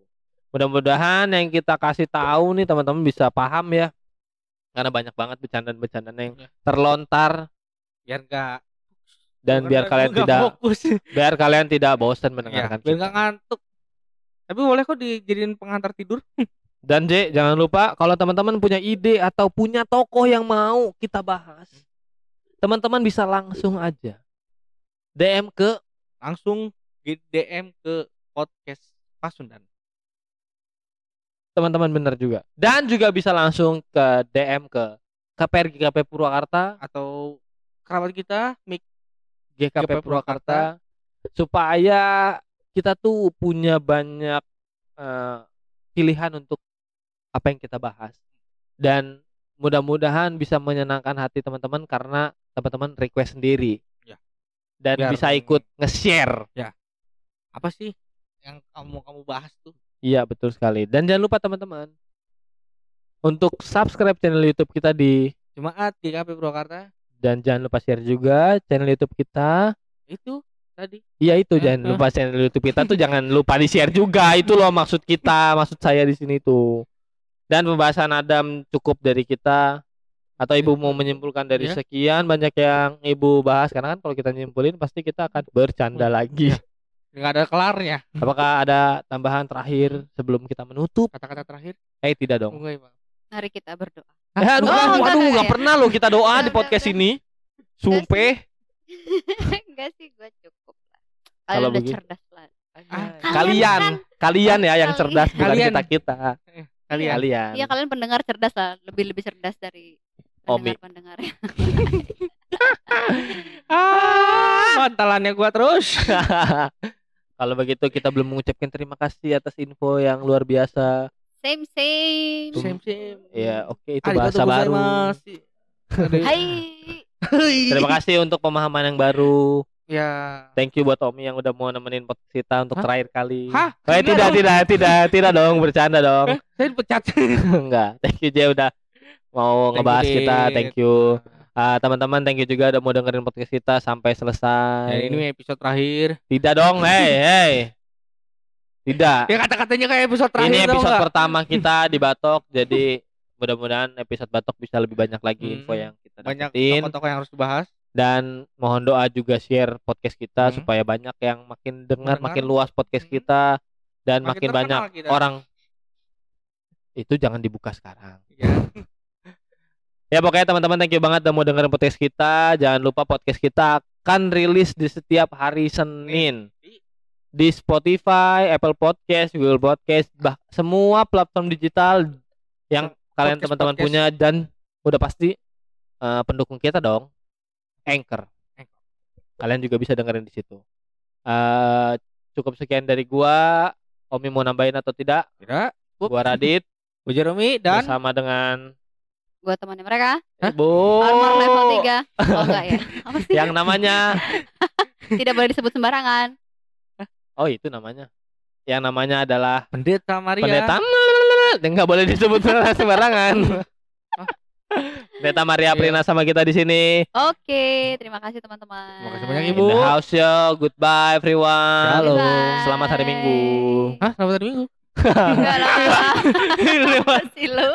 Mudah-mudahan yang kita kasih tahu nih teman-teman bisa paham ya. Karena banyak banget bercandaan-bercandaan yang Ya. terlontar. Biar enggak dan biar kalian tidak fokus. biar kalian tidak bosan ya, mendengarkan biar kita. enggak ngantuk. Tapi boleh kok dijadiin pengantar tidur. Dan J, jangan lupa kalau teman-teman punya ide atau punya tokoh yang mau kita bahas, teman-teman bisa langsung aja DM ke langsung di DM ke podcast Pasundan teman-teman bener juga. Dan juga bisa langsung ke DM ke KPR GKP Purwakarta, atau kerabat kita Mik GKP GKP Purwakarta supaya kita tuh punya banyak eh, pilihan untuk apa yang kita bahas. Dan mudah-mudahan bisa menyenangkan hati teman-teman karena teman-teman request sendiri. Ya. Dan Biar- bisa ikut nge-share. apa sih yang kamu kamu bahas tuh Iya, betul sekali. Dan jangan lupa teman-teman untuk subscribe channel YouTube kita di Jemaat GKP Purwakarta dan jangan lupa share juga channel YouTube kita. itu tadi Iya itu Eh, jangan eh. lupa channel YouTube kita tuh jangan lupa di share juga. Itu loh maksud kita, maksud saya di sini tuh. Dan pembahasan Adam cukup dari kita atau ibu mau menyimpulkan dari Ya. sekian banyak yang ibu bahas karena kan kalau kita nyimpulin pasti kita akan bercanda lagi. Nggak ada kelarnya Apakah ada tambahan terakhir sebelum kita menutup? kata-kata terakhir Eh tidak dong. Enggak, Bang. Mari kita berdoa. Eh, aduh, Oh, aduh, enggak, aduh, ya? pernah loh kita doa di podcast enggak, ini. Sumpah. Enggak sih, gue cukup lah. Kalian Kalau udah cerdas lah. Ah, Kalian, kalian ya yang Kalian. cerdas bukan Kalian. kita kita. kalian Kalian. Iya kalian pendengar cerdas lah, lebih lebih cerdas dari Omi. pendengar pendengar. ah bantalannya gua terus Kalau begitu kita belum mengucapkan terima kasih atas info yang luar biasa. Same same. same same Ya, oke itu Arigatou bahasa baru. Hai. Terima kasih untuk pemahaman yang baru. ya Thank you buat Omi yang udah mau nemenin podcast kita untuk Hah? terakhir kali. Hah? Eh, Enggak tidak, dong. tidak, tidak, tidak dong, bercanda dong. Eh, saya dipecat Enggak. Thank you Jay udah mau ngebahas Thank you, kita. Thank you. Ah, teman-teman, thank you juga udah mau dengerin podcast kita sampai selesai. Dan ini episode terakhir. Tidak dong, hey, hey. Tidak. Ya kata-katanya kayak episode terakhir Ini episode pertama kita di Batok, jadi mudah-mudahan episode Batok bisa lebih banyak lagi Hmm, info yang kita banyak dapetin tokoh-tokoh yang harus dibahas. dan mohon doa juga share podcast kita Hmm. supaya banyak yang makin dengar, makin luas podcast Hmm. kita dan Makin makin, banyak kita. orang itu jangan dibuka sekarang. Ya. Ya pokoknya teman-teman thank you banget udah mau dengerin podcast kita. Jangan lupa podcast kita akan rilis di setiap hari Senin Di- Spotify, Apple Podcast, Google Podcast, bah semua platform digital yang kalian teman-teman punya dan udah pasti eh, pendukung kita dong, Anchor. Anchor. Kalian juga bisa dengerin di situ. Eh cukup sekian dari gua. Omi mau nambahin atau tidak? Tidak. Gua Radit Gue Jeremy dan bersama dengan Gua temannya mereka. Ibu Armor level 3. Oh enggak ya. Apa sih? yang namanya Tidak boleh disebut sembarangan. Oh itu namanya. Yang namanya adalah Pendeta Maria. pendeta dan nggak boleh disebut sembarangan. Pendeta Maria Iya. Prina sama kita di sini. Oke, terima kasih teman-teman. Terima kasih banyak, In Ibu. the house show. Goodbye everyone. Halo. Bye. Selamat hari Minggu. Hah, selamat hari Minggu. Enggak lah. Masih lu.